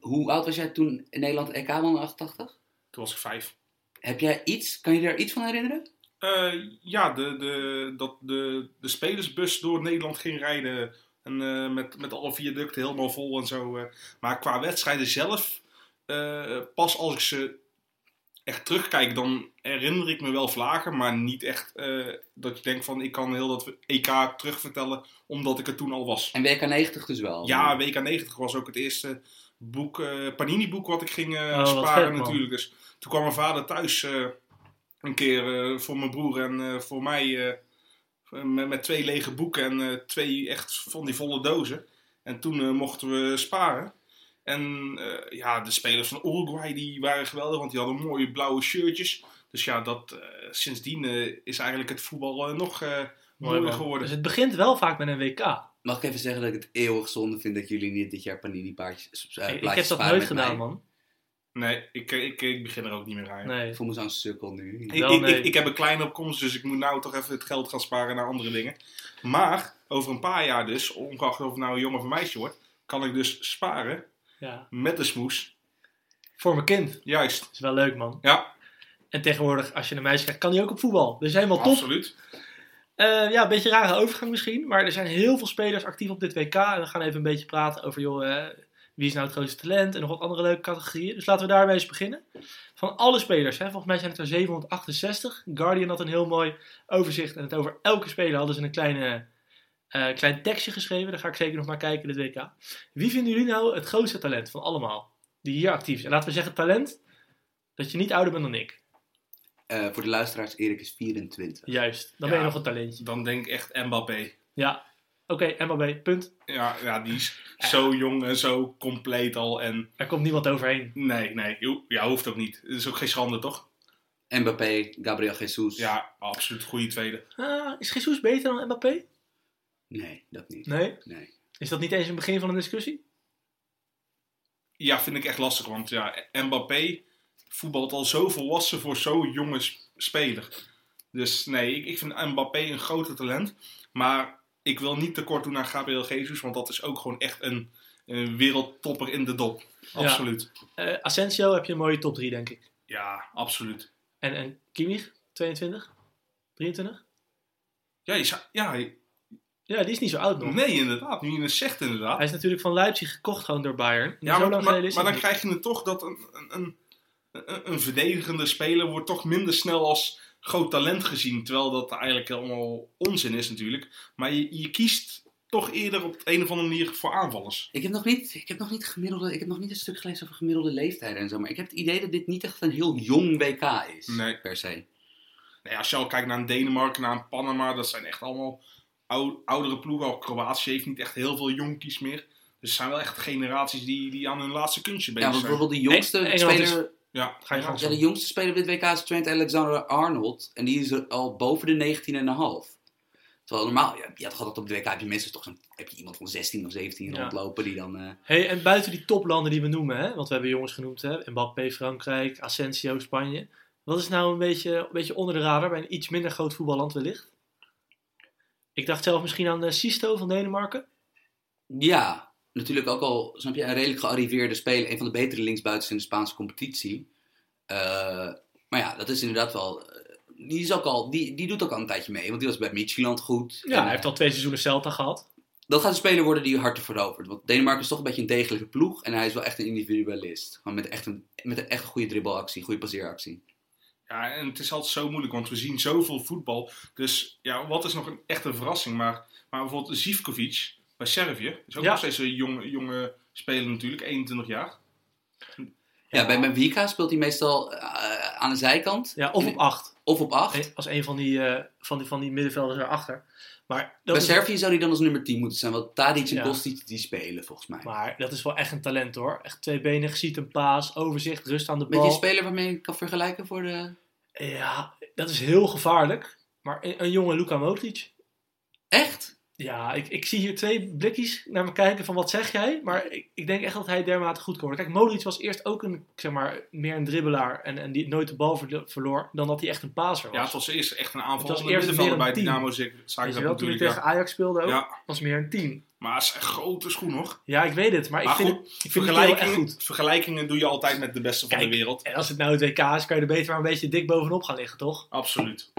[SPEAKER 3] Hoe oud was jij toen in Nederland EK won in 88?
[SPEAKER 2] Toen was ik vijf.
[SPEAKER 3] Heb jij iets, kan je daar iets van herinneren?
[SPEAKER 2] Eh, ja, de, de, dat de, de spelersbus door Nederland ging rijden. En eh, met, met alle viaducten helemaal vol en zo. eh. Maar qua wedstrijden zelf, eh, pas als ik ze echt terugkijk, dan herinner ik me wel vlagen. Maar niet echt eh, dat je denkt van ik kan heel dat EK terugvertellen, omdat ik er toen al was.
[SPEAKER 3] En WK 90 dus wel?
[SPEAKER 2] Ja, WK 90 was ook het eerste boek, eh, Panini-boek wat ik ging
[SPEAKER 1] Oh,
[SPEAKER 2] sparen
[SPEAKER 1] vet,
[SPEAKER 2] natuurlijk. Dus toen kwam mijn vader thuis eh, een keer eh, voor mijn broer en eh, voor mij eh, met, met twee lege boeken en eh, twee echt van die volle dozen. En toen mochten we sparen. En eh, ja, de spelers van Uruguay die waren geweldig, want die hadden mooie blauwe shirtjes. Dus ja, dat, eh, sindsdien eh, is eigenlijk het voetbal nog eh,
[SPEAKER 1] Mooi,
[SPEAKER 2] mooier geworden.
[SPEAKER 1] Dus het begint wel vaak met een WK.
[SPEAKER 3] Mag ik even zeggen dat ik het eeuwig zonde vind dat jullie niet dit jaar Panini paardjes uh,
[SPEAKER 1] ik, ik heb dat nooit gedaan, man.
[SPEAKER 2] Nee, ik, ik, ik begin er ook niet meer aan.
[SPEAKER 1] Nee.
[SPEAKER 3] Ik voel me zo'n sukkel nu.
[SPEAKER 2] Ik,
[SPEAKER 1] Wel,
[SPEAKER 2] ik, ik, ik heb een kleine opkomst, dus ik moet nou toch even het geld gaan sparen naar andere dingen. Maar over een paar jaar dus, ongeacht of het nou een jongen of een meisje wordt, kan ik dus sparen
[SPEAKER 1] Ja.
[SPEAKER 2] met de smoes.
[SPEAKER 1] Voor mijn kind.
[SPEAKER 2] Juist.
[SPEAKER 1] is wel leuk, man.
[SPEAKER 2] Ja,
[SPEAKER 1] En tegenwoordig, als je een meisje krijgt, kan hij ook op voetbal. Dus helemaal top.
[SPEAKER 2] absoluut.
[SPEAKER 1] Eh, ja, een beetje een rare overgang misschien. Maar er zijn heel veel spelers actief op dit WK. En we gaan even een beetje praten over, joh, eh, wie is nou het grootste talent? En nog wat andere leuke categorieën. Dus laten we daarmee eens beginnen. Van alle spelers, hè, volgens mij zijn het er 768. Guardian had een heel mooi overzicht. En het over elke speler hadden ze een kleine, eh, klein tekstje geschreven. Daar ga ik zeker nog naar kijken, dit WK. Wie vinden jullie nou het grootste talent van allemaal? Die hier actief zijn. Laten we zeggen talent, dat je niet ouder bent dan ik.
[SPEAKER 3] Eh, voor de luisteraars, Erik is 24.
[SPEAKER 1] Juist, dan
[SPEAKER 2] Ja.
[SPEAKER 1] ben je nog een talentje.
[SPEAKER 2] Dan denk ik echt Mbappé.
[SPEAKER 1] Ja, oké, MLB, punt.
[SPEAKER 2] Ja, ja, die is zo jong en zo compleet al. En
[SPEAKER 1] Er komt niemand overheen.
[SPEAKER 2] nee, nee, ja, hoeft ook niet. Het is ook geen schande, toch?
[SPEAKER 3] Mbappé, Gabriel Jesus.
[SPEAKER 2] Ja, absoluut goede tweede.
[SPEAKER 1] Ah, is Jesus beter dan Mbappé?
[SPEAKER 3] Nee, dat niet.
[SPEAKER 1] Nee.
[SPEAKER 3] Nee.
[SPEAKER 1] Is dat niet eens een begin van een discussie?
[SPEAKER 2] Ja, vind ik echt lastig, want ja, Mbappé voetbalt al zo volwassen voor zo'n jonge speler. Dus nee, ik, ik vind Mbappé een grote talent. Maar ik wil niet tekort doen aan Gabriel Jesus, want dat is ook gewoon echt een, een wereldtopper in de dop. Absoluut.
[SPEAKER 1] Eh Asensio heb je een mooie top 3, denk ik.
[SPEAKER 2] Ja, absoluut.
[SPEAKER 1] En, en Kimmich, 22? 23?
[SPEAKER 2] Ja, je zou- ja,
[SPEAKER 1] Ja, die is niet zo oud nog.
[SPEAKER 2] nee, inderdaad. Nu je het zegt, inderdaad.
[SPEAKER 1] Hij is natuurlijk van Leipzig gekocht gewoon door Bayern.
[SPEAKER 2] Ja,
[SPEAKER 1] zo
[SPEAKER 2] maar,
[SPEAKER 1] lang
[SPEAKER 2] maar, dan
[SPEAKER 1] niet.
[SPEAKER 2] krijg je het toch dat een, een, een, een, verdedigende speler wordt toch minder snel als groot talent gezien. Terwijl dat eigenlijk allemaal onzin is natuurlijk. Maar je, je kiest toch eerder op een of andere manier voor aanvallers.
[SPEAKER 3] Ik heb nog niet, ik heb nog niet gemiddelde, ik heb nog niet een stuk gelezen over gemiddelde leeftijden en zo, maar ik heb het idee dat dit niet echt een heel jong WK is.
[SPEAKER 2] Nee.
[SPEAKER 3] Per se.
[SPEAKER 2] Nee, als je al kijkt naar een Denemarken, naar een Panama, dat zijn echt allemaal ou- oudere ploegen. Al Kroatië heeft niet echt heel veel jonkies meer. Dus het zijn wel echt generaties die, die aan hun laatste kunstje
[SPEAKER 3] Ja,
[SPEAKER 2] bezig
[SPEAKER 3] want
[SPEAKER 2] zijn.
[SPEAKER 3] bijvoorbeeld de jongste speler,
[SPEAKER 2] Ja,
[SPEAKER 1] Ga je gang.
[SPEAKER 3] ja, de jongste speler op dit WK is Trent Alexander-Arnold en die is er al boven de 19,5. Terwijl normaal, ja, je had gehad op de WK heb je meestal toch zo'n, heb je iemand van 16 of 17
[SPEAKER 1] Ja.
[SPEAKER 3] rondlopen die dan... eh,
[SPEAKER 1] Hey, en buiten die toplanden die we noemen, hè? want we hebben jongens genoemd, hè? Mbappé, Frankrijk, Asensio, Spanje. Wat is nou een beetje, een beetje onder de radar bij een iets minder groot voetballand wellicht? Ik dacht zelf misschien aan eh, Sisto van Denemarken.
[SPEAKER 3] Ja, natuurlijk ook al, snap je, een redelijk gearriveerde speler. Een van de betere linksbuitens in de Spaanse competitie. Eh, maar ja, dat is inderdaad wel... eh, die, is ook al, die, die doet ook al een tijdje mee, want die was bij Midtjylland goed.
[SPEAKER 1] Ja,
[SPEAKER 3] En,
[SPEAKER 1] hij heeft al twee seizoenen Celta gehad.
[SPEAKER 3] Dat gaat een speler worden die harten verovert. Want Denemarken is toch een beetje een degelijke ploeg. En hij is wel echt een individualist. Gewoon met echt een, met een echt goede dribbelactie, goede passeeractie.
[SPEAKER 2] Ja, en het is altijd zo moeilijk, want we zien zoveel voetbal. Dus ja, wat is nog een echte verrassing? Maar, maar bijvoorbeeld Zivkovic bij Servië, is ook
[SPEAKER 1] Ja.
[SPEAKER 2] nog steeds een jonge, jonge speler natuurlijk, 21 jaar.
[SPEAKER 3] Ja, bij Benfica speelt hij meestal eh, aan de zijkant.
[SPEAKER 1] Ja, of op acht.
[SPEAKER 3] Of op 8.
[SPEAKER 1] Als een van die, eh, van die, van die middenvelders erachter. Maar dat,
[SPEAKER 3] Bij Servië zou hij dan als nummer 10 moeten zijn. Want Tadic en
[SPEAKER 1] Ja.
[SPEAKER 3] Kostic die spelen volgens mij.
[SPEAKER 1] maar dat is wel echt een talent hoor. Echt tweebenig, ziet een paas, overzicht, rust aan de
[SPEAKER 3] je
[SPEAKER 1] bal.
[SPEAKER 3] een speler waarmee je kan vergelijken voor de...
[SPEAKER 1] Ja, dat is heel gevaarlijk. Maar een, een jonge Luka Modric.
[SPEAKER 3] Echt?
[SPEAKER 1] Ja, ik, ik zie hier twee blikjes naar me kijken van wat zeg jij. Maar ik, ik denk echt dat hij dermate goed kan worden. Kijk, Modric was eerst ook een, zeg maar, meer een dribbelaar. En, en die nooit de bal verlo- verloor dan dat hij echt een paser was.
[SPEAKER 2] Ja, het was eerst echt een
[SPEAKER 1] Het
[SPEAKER 2] aanval
[SPEAKER 1] was
[SPEAKER 2] van de
[SPEAKER 1] eerst
[SPEAKER 2] bij
[SPEAKER 1] een team.
[SPEAKER 2] Dynamo
[SPEAKER 1] Weet je
[SPEAKER 2] Zagreb
[SPEAKER 1] wel, toen hij
[SPEAKER 2] natuurlijk.
[SPEAKER 1] tegen
[SPEAKER 2] Ja.
[SPEAKER 1] Ajax speelde ook,
[SPEAKER 2] Ja,
[SPEAKER 1] was meer een team.
[SPEAKER 2] maar het is een grote schoen hoor.
[SPEAKER 1] Ja, ik weet het. Maar,
[SPEAKER 2] Maar
[SPEAKER 1] ik vind,
[SPEAKER 2] goed,
[SPEAKER 1] het, ik vind het echt goed.
[SPEAKER 2] vergelijkingen doe je altijd met de beste van
[SPEAKER 1] Kijk.
[SPEAKER 2] de wereld.
[SPEAKER 1] En als het nou het WK is, kan je er beter maar een beetje dik bovenop gaan liggen, toch?
[SPEAKER 2] Absoluut.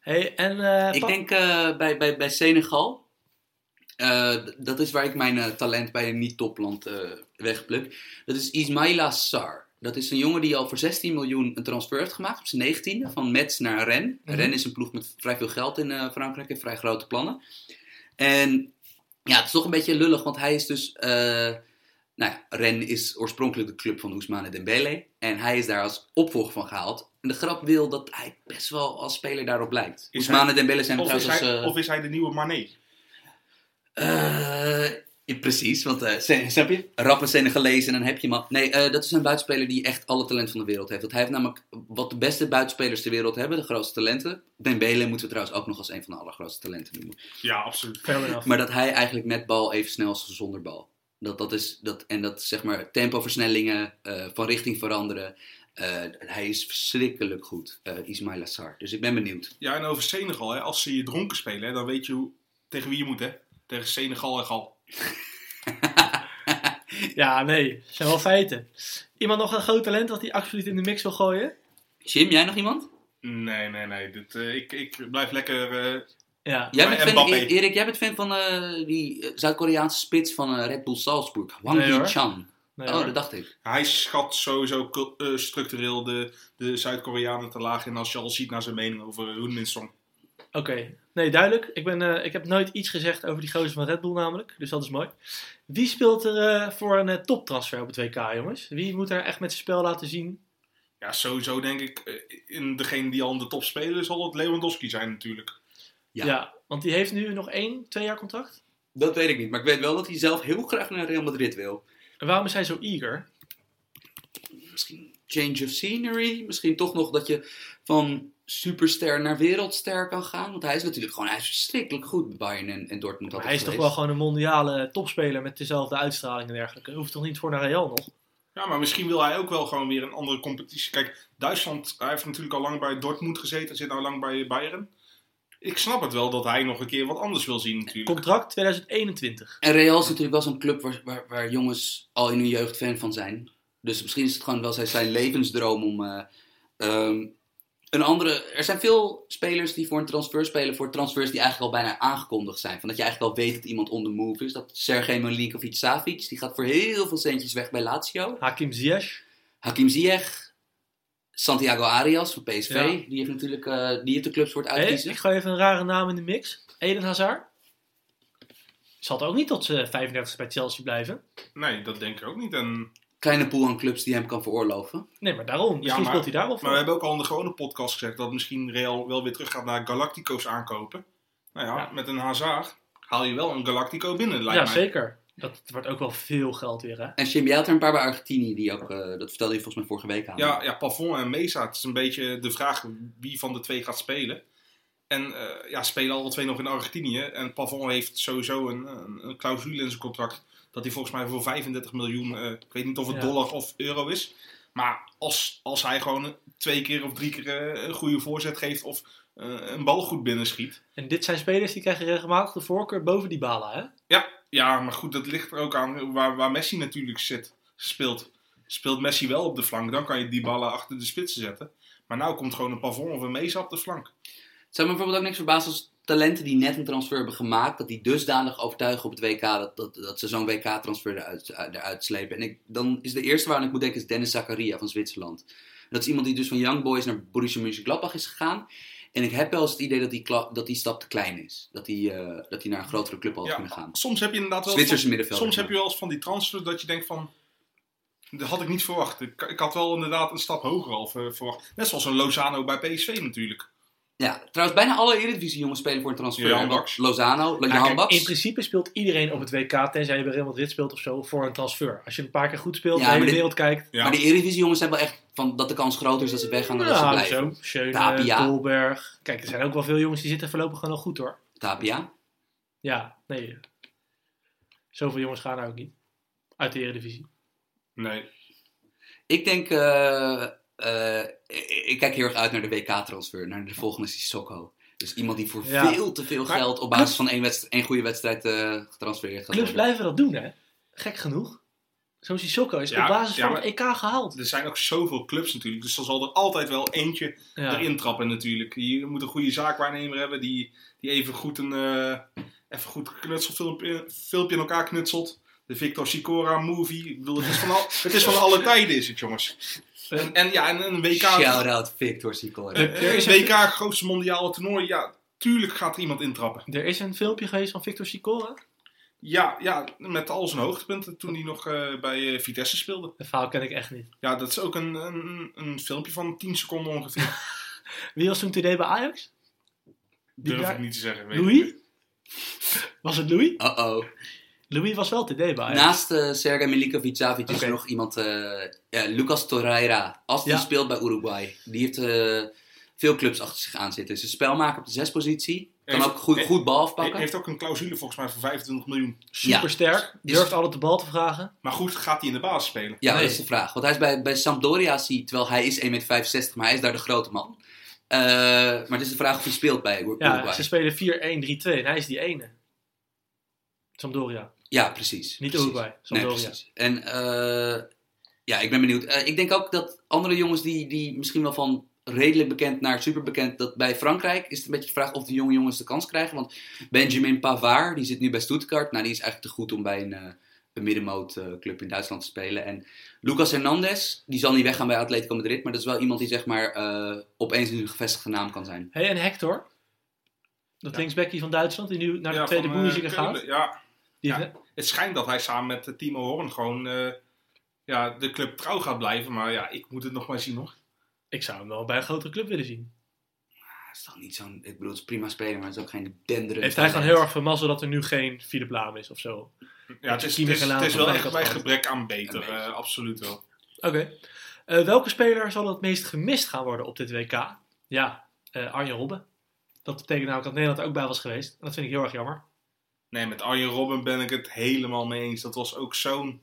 [SPEAKER 1] Hey, en, eh,
[SPEAKER 3] Ik denk eh, bij, bij, bij Senegal. Eh, dat is waar ik mijn eh, talent bij een niet-topland eh wegpluk. Dat is Ismaila Sarr. Dat is een jongen die al voor 16 miljoen een transfer heeft gemaakt op zijn 19e. Van Metz naar Rennes.
[SPEAKER 1] Mhm.
[SPEAKER 3] Rennes is een ploeg met vrij veel geld in Frankrijk en vrij grote plannen. En ja, het is toch een beetje lullig, want hij is dus. nou ja, Rennes is oorspronkelijk de club van Ousmane Dembele. En hij is daar als opvolger van gehaald. En de grap wil dat hij best wel als speler daarop lijkt.
[SPEAKER 2] Is
[SPEAKER 3] Ousmane Dembele zijn
[SPEAKER 2] Of is,
[SPEAKER 3] trouwens als...
[SPEAKER 2] hij,
[SPEAKER 3] eh,
[SPEAKER 2] of is hij de nieuwe Mané?
[SPEAKER 3] Eh, ja, precies, want eh, Sen- snap je? Rappen Senegalees en dan heb je maar. Nee, eh, dat is een buitenspeler die echt alle talent van de wereld heeft. Want hij heeft namelijk wat de beste buitenspelers ter wereld hebben, de grootste talenten. Dembele moeten we trouwens ook nog als een van de allergrootste talenten noemen.
[SPEAKER 2] Ja, absoluut.
[SPEAKER 1] fair enough.
[SPEAKER 3] Maar dat hij eigenlijk met bal even snel is als zonder bal. Dat, dat is, dat, en dat zeg maar tempoversnellingen, eh, van richting veranderen. Eh, hij is verschrikkelijk goed, eh Ismail Assar. Dus ik ben benieuwd.
[SPEAKER 2] Ja, en over Senegal, hè, als ze je dronken spelen, hè, dan weet je hoe, tegen wie je moet, hè? Tegen Senegal en Gal.
[SPEAKER 1] Ja, nee. Dat zijn wel feiten. Iemand nog een groot talent dat hij absoluut in de mix wil gooien?
[SPEAKER 3] Jim, jij nog iemand?
[SPEAKER 2] Nee, nee, nee. Dit, eh, ik, ik blijf lekker... eh,
[SPEAKER 1] Ja.
[SPEAKER 3] Jij bent fan, Erik, jij bent fan van eh, die Zuid-Koreaanse spits van Red Bull Salzburg. Wang
[SPEAKER 1] Nee.
[SPEAKER 3] Hee-chan.
[SPEAKER 1] Nee,
[SPEAKER 3] oh,
[SPEAKER 1] hoor.
[SPEAKER 3] dat dacht ik.
[SPEAKER 2] hij schat sowieso structureel de, de Zuid-Koreanen te laag in als je al ziet naar zijn mening over Hoon Min Song.
[SPEAKER 1] Oké. Nee, duidelijk. Ik, ben, eh, ik heb nooit iets gezegd over die gozer van Red Bull namelijk. Dus dat is mooi. Wie speelt er eh, voor een eh, toptransfer op het WK, jongens? Wie moet er echt met zijn spel laten zien?
[SPEAKER 2] Ja, sowieso denk ik, in degene die al in de top spelen, zal het Lewandowski zijn natuurlijk.
[SPEAKER 3] Ja.
[SPEAKER 1] Ja. want die heeft nu nog één, twee jaar contract.
[SPEAKER 3] Dat weet ik niet, maar ik weet wel dat hij zelf heel graag naar Real Madrid wil.
[SPEAKER 1] En waarom is hij zo eager?
[SPEAKER 3] Misschien change of scenery. Misschien toch nog dat je van superster naar wereldster kan gaan. Want hij is natuurlijk gewoon hij is verschrikkelijk goed bij Bayern en, en Dortmund.
[SPEAKER 1] Maar hij is toch wel gewoon een mondiale topspeler met dezelfde uitstraling en dergelijke. Hoeft toch niet voor naar Real nog?
[SPEAKER 2] Ja, maar misschien wil hij ook wel gewoon weer een andere competitie. Kijk, Duitsland, hij heeft natuurlijk al lang bij Dortmund gezeten, zit nou lang bij Bayern. Ik snap het wel dat hij nog een keer wat anders wil zien natuurlijk.
[SPEAKER 1] Contract 2021.
[SPEAKER 3] En Real is natuurlijk wel zo'n club waar, waar, waar jongens al in hun jeugd fan van zijn. Dus misschien is het gewoon wel zijn, zijn levensdroom om. eh, ehm, een andere. Er zijn veel spelers die voor een transfer spelen. Voor transfers die eigenlijk al bijna aangekondigd zijn. Van dat je eigenlijk al weet dat iemand on the move is. Dat Sergej Milinkovic Savic. Die gaat voor heel veel centjes weg bij Lazio.
[SPEAKER 1] Hakim Ziyech.
[SPEAKER 3] Hakim Ziyech. Santiago Arias van PSV.
[SPEAKER 1] Ja.
[SPEAKER 3] Die heeft natuurlijk eh, die heeft de clubs voor het
[SPEAKER 1] Hey,
[SPEAKER 3] uitkiezen.
[SPEAKER 1] ik gooi even een rare naam in de mix. Eden Hazard. Zal het ook niet tot zijn 35 bij Chelsea blijven?
[SPEAKER 2] Nee, dat denk ik ook niet. En,
[SPEAKER 3] Kleine pool aan clubs die hem kan veroorloven.
[SPEAKER 1] Nee, maar daarom. Misschien
[SPEAKER 2] maar-
[SPEAKER 1] speelt hij daar wel voor.
[SPEAKER 2] maar we hebben ook al in de gewone podcast gezegd dat misschien Real wel weer terug gaat naar Galactico's aankopen. Nou ja,
[SPEAKER 1] Ja.
[SPEAKER 2] met een Hazard haal je wel een Galactico binnen, lijkt
[SPEAKER 1] ja,
[SPEAKER 2] mij.
[SPEAKER 1] zeker. Dat wordt ook wel veel geld weer, hè?
[SPEAKER 3] En Jim, jij had er een paar bij Argentinië. Die ook, eh, dat vertelde je volgens mij vorige week aan.
[SPEAKER 2] Ja, ja, Pavon en Mesa. Het is een beetje de vraag wie van de twee gaat spelen. En eh, ja, spelen alle twee nog in Argentinië. En Pavon heeft sowieso een, een, een clausule in zijn contract. Dat hij volgens mij voor 35 miljoen, eh, ik weet niet of het
[SPEAKER 1] Ja.
[SPEAKER 2] dollar of euro is. Maar als, als hij gewoon twee keer of drie keer eh, een goede voorzet geeft of eh, een bal goed binnenschiet.
[SPEAKER 1] En dit zijn spelers die krijgen regelmatig de voorkeur boven die bala, hè?
[SPEAKER 2] Ja, ja, maar goed, dat ligt er ook aan waar, waar Messi natuurlijk zit, speelt. Speelt Messi wel op de flank, dan kan je die ballen achter de spitsen zetten. Maar nou komt gewoon een Pavon of een Mesa op de flank.
[SPEAKER 3] Het zou me bijvoorbeeld ook niks verbazen als talenten die net een transfer hebben gemaakt, dat die dusdanig overtuigen op het WK dat, dat, dat ze zo'n WK-transfer eruit, eruit slepen. En ik, dan is de eerste waar ik moet denken is Dennis Zakaria van Zwitserland. Dat is iemand die dus van Young Boys naar Borussia Mönchengladbach is gegaan. En ik heb wel eens het idee dat die, dat die stap te klein is. Dat die, eh, dat die naar een grotere club had
[SPEAKER 2] Ja,
[SPEAKER 3] kunnen gaan.
[SPEAKER 2] Soms heb je inderdaad wel.
[SPEAKER 3] Zwitserse middenvelder.
[SPEAKER 2] Soms heb je wel eens van die transfers dat je denkt van. Dat had ik niet verwacht. Ik, ik had wel inderdaad een stap hoger al ver- verwacht. Net zoals een Lozano bij PSV natuurlijk.
[SPEAKER 3] Ja, trouwens bijna alle Eredivisie jongens spelen voor een transfer.
[SPEAKER 2] Baks.
[SPEAKER 3] Lozano,
[SPEAKER 1] Ja,
[SPEAKER 3] Johan Baks.
[SPEAKER 1] in principe speelt iedereen op het WK, tenzij je bij Real Madrid speelt of zo, voor een transfer. Als je een paar keer goed speelt,
[SPEAKER 3] Ja,
[SPEAKER 1] de hele
[SPEAKER 3] maar dit-
[SPEAKER 1] wereld kijkt.
[SPEAKER 2] Ja.
[SPEAKER 3] Maar die Eredivisie jongens zijn wel echt van dat de kans groter is dat ze weggaan dan dat ze
[SPEAKER 1] Ja,
[SPEAKER 3] blijven.
[SPEAKER 1] zo. Schöne,
[SPEAKER 3] Tapia.
[SPEAKER 1] Dolberg. Kijk, er zijn ook wel veel jongens die zitten voorlopig gewoon nog goed hoor.
[SPEAKER 3] Tapia.
[SPEAKER 1] Ja, nee. Zoveel jongens gaan er ook niet. Uit de Eredivisie.
[SPEAKER 2] Nee.
[SPEAKER 3] Ik denk, eh, eh, ik, kijk heel erg uit naar de WK-transfer, naar de volgende Sissoko. Dus iemand die voor
[SPEAKER 1] Ja.
[SPEAKER 3] veel te veel
[SPEAKER 1] Maar
[SPEAKER 3] geld op basis van één, wedst- één goede wedstrijd eh getransfereerd gaat
[SPEAKER 1] Clubs
[SPEAKER 3] worden.
[SPEAKER 1] blijven dat doen, hè? Gek genoeg. Zo'n Sissoko is
[SPEAKER 2] Ja,
[SPEAKER 1] op basis
[SPEAKER 2] ja,
[SPEAKER 1] van het EK gehaald.
[SPEAKER 2] Er zijn ook zoveel clubs natuurlijk. Dus er zal er altijd wel eentje
[SPEAKER 1] Ja.
[SPEAKER 2] erin trappen natuurlijk. Je moet een goede zaakwaarnemer hebben die, die even goed een eh, even goed knutselfilmpje filmpje in elkaar knutselt. De Victor Sicora movie. Ik bedoel, het is van, al, het is van alle tijden is het jongens. En, en ja, en een WK,
[SPEAKER 3] Shout-out Victor
[SPEAKER 1] Er is
[SPEAKER 2] een
[SPEAKER 1] een-
[SPEAKER 2] WK grootste mondiale toernooi. Ja, tuurlijk gaat er iemand intrappen.
[SPEAKER 1] Er is een filmpje geweest van Victor Sicora.
[SPEAKER 2] Ja, ja, met al zijn hoogtepunten toen hij nog eh, bij eh, Vitesse speelde.
[SPEAKER 1] Dat verhaal ken ik echt niet.
[SPEAKER 2] Ja, dat is ook een, een, een filmpje van 10 seconden ongeveer.
[SPEAKER 1] Wie was toen TD bij Ajax? Die
[SPEAKER 2] Durf
[SPEAKER 1] daar-
[SPEAKER 2] ik niet te zeggen. weet ik
[SPEAKER 1] Louis? Was het Louis?
[SPEAKER 3] Uh-oh.
[SPEAKER 1] Louis was wel TD bij Ajax.
[SPEAKER 3] Naast eh Sergej Milinkovic-Savic is
[SPEAKER 1] Oké.
[SPEAKER 3] er nog iemand, eh, ja, Lucas Torreira. Als die
[SPEAKER 1] Ja.
[SPEAKER 3] speelt bij Uruguay. Die heeft eh, veel clubs achter zich aan zitten. Is een spelmaker op de zespositie. Kan
[SPEAKER 2] Heeft-
[SPEAKER 3] ook goed,
[SPEAKER 2] heeft-
[SPEAKER 3] goed bal
[SPEAKER 2] Hij
[SPEAKER 3] afpakken.
[SPEAKER 2] heeft ook een clausule volgens mij van 25 miljoen.
[SPEAKER 1] Supersterk.
[SPEAKER 3] Is-
[SPEAKER 1] Durft altijd de bal te vragen.
[SPEAKER 2] Maar goed, gaat hij in de basis spelen?
[SPEAKER 3] Ja,
[SPEAKER 1] Nee.
[SPEAKER 3] dat is de vraag. Want hij is bij, bij Sampdoria, zie, terwijl hij is 1,65 meter, maar hij is daar de grote man. Eh, maar het is de vraag of hij speelt bij Ur-
[SPEAKER 1] Ja,
[SPEAKER 3] Uruguay.
[SPEAKER 1] ze spelen 4-1-3-2 en hij is die ene. Sampdoria.
[SPEAKER 3] Ja, precies.
[SPEAKER 1] Niet
[SPEAKER 3] precies.
[SPEAKER 1] Uruguay,
[SPEAKER 3] Nee,
[SPEAKER 1] Sampdoria.
[SPEAKER 3] precies. En eh, ja, ik ben benieuwd. Eh, ik denk ook dat andere jongens die, die misschien wel van redelijk bekend naar super bekend, dat bij Frankrijk is het een beetje de vraag of de jonge jongens de kans krijgen. Want Benjamin Pavard, die zit nu bij Stuttgart. Nou, die is eigenlijk te goed om bij een, eh, een middenmoot eh, club in Duitsland te spelen. En Lucas Hernandez, die zal niet weggaan bij Atletico Madrid, maar dat is wel iemand die zeg maar eh, opeens een gevestigde naam kan zijn.
[SPEAKER 1] Hey, en Hector? Dat
[SPEAKER 2] Ja.
[SPEAKER 1] linksbackie van Duitsland, die nu naar de
[SPEAKER 2] Ja,
[SPEAKER 1] tweede Bundesliga gaat.
[SPEAKER 2] Ja,
[SPEAKER 1] Die
[SPEAKER 2] Ja. Het schijnt dat hij samen met eh, Timo Horn gewoon eh, ja, de club trouw gaat blijven. Maar ja, ik moet het nog maar zien nog.
[SPEAKER 1] Ik zou hem wel bij een grotere club willen zien.
[SPEAKER 3] Dat is toch niet zo'n, ik bedoel, het is prima speler, maar het is ook geen denderend.
[SPEAKER 1] Heeft hij gewoon
[SPEAKER 3] talent.
[SPEAKER 1] heel erg vermazeld dat er nu geen Philip Laam is of zo?
[SPEAKER 2] Ja, het is, het is, het wel echt bij gebrek aan beter. Eh, absoluut wel.
[SPEAKER 1] Oké. Eh, welke speler zal het meest gemist gaan worden op dit WK? Ja, eh, Arjen Robben. Dat betekent namelijk dat Nederland er ook bij was geweest. En dat vind ik heel erg jammer.
[SPEAKER 2] Nee, met Arjen Robben ben ik het helemaal mee eens. Dat was ook zo'n...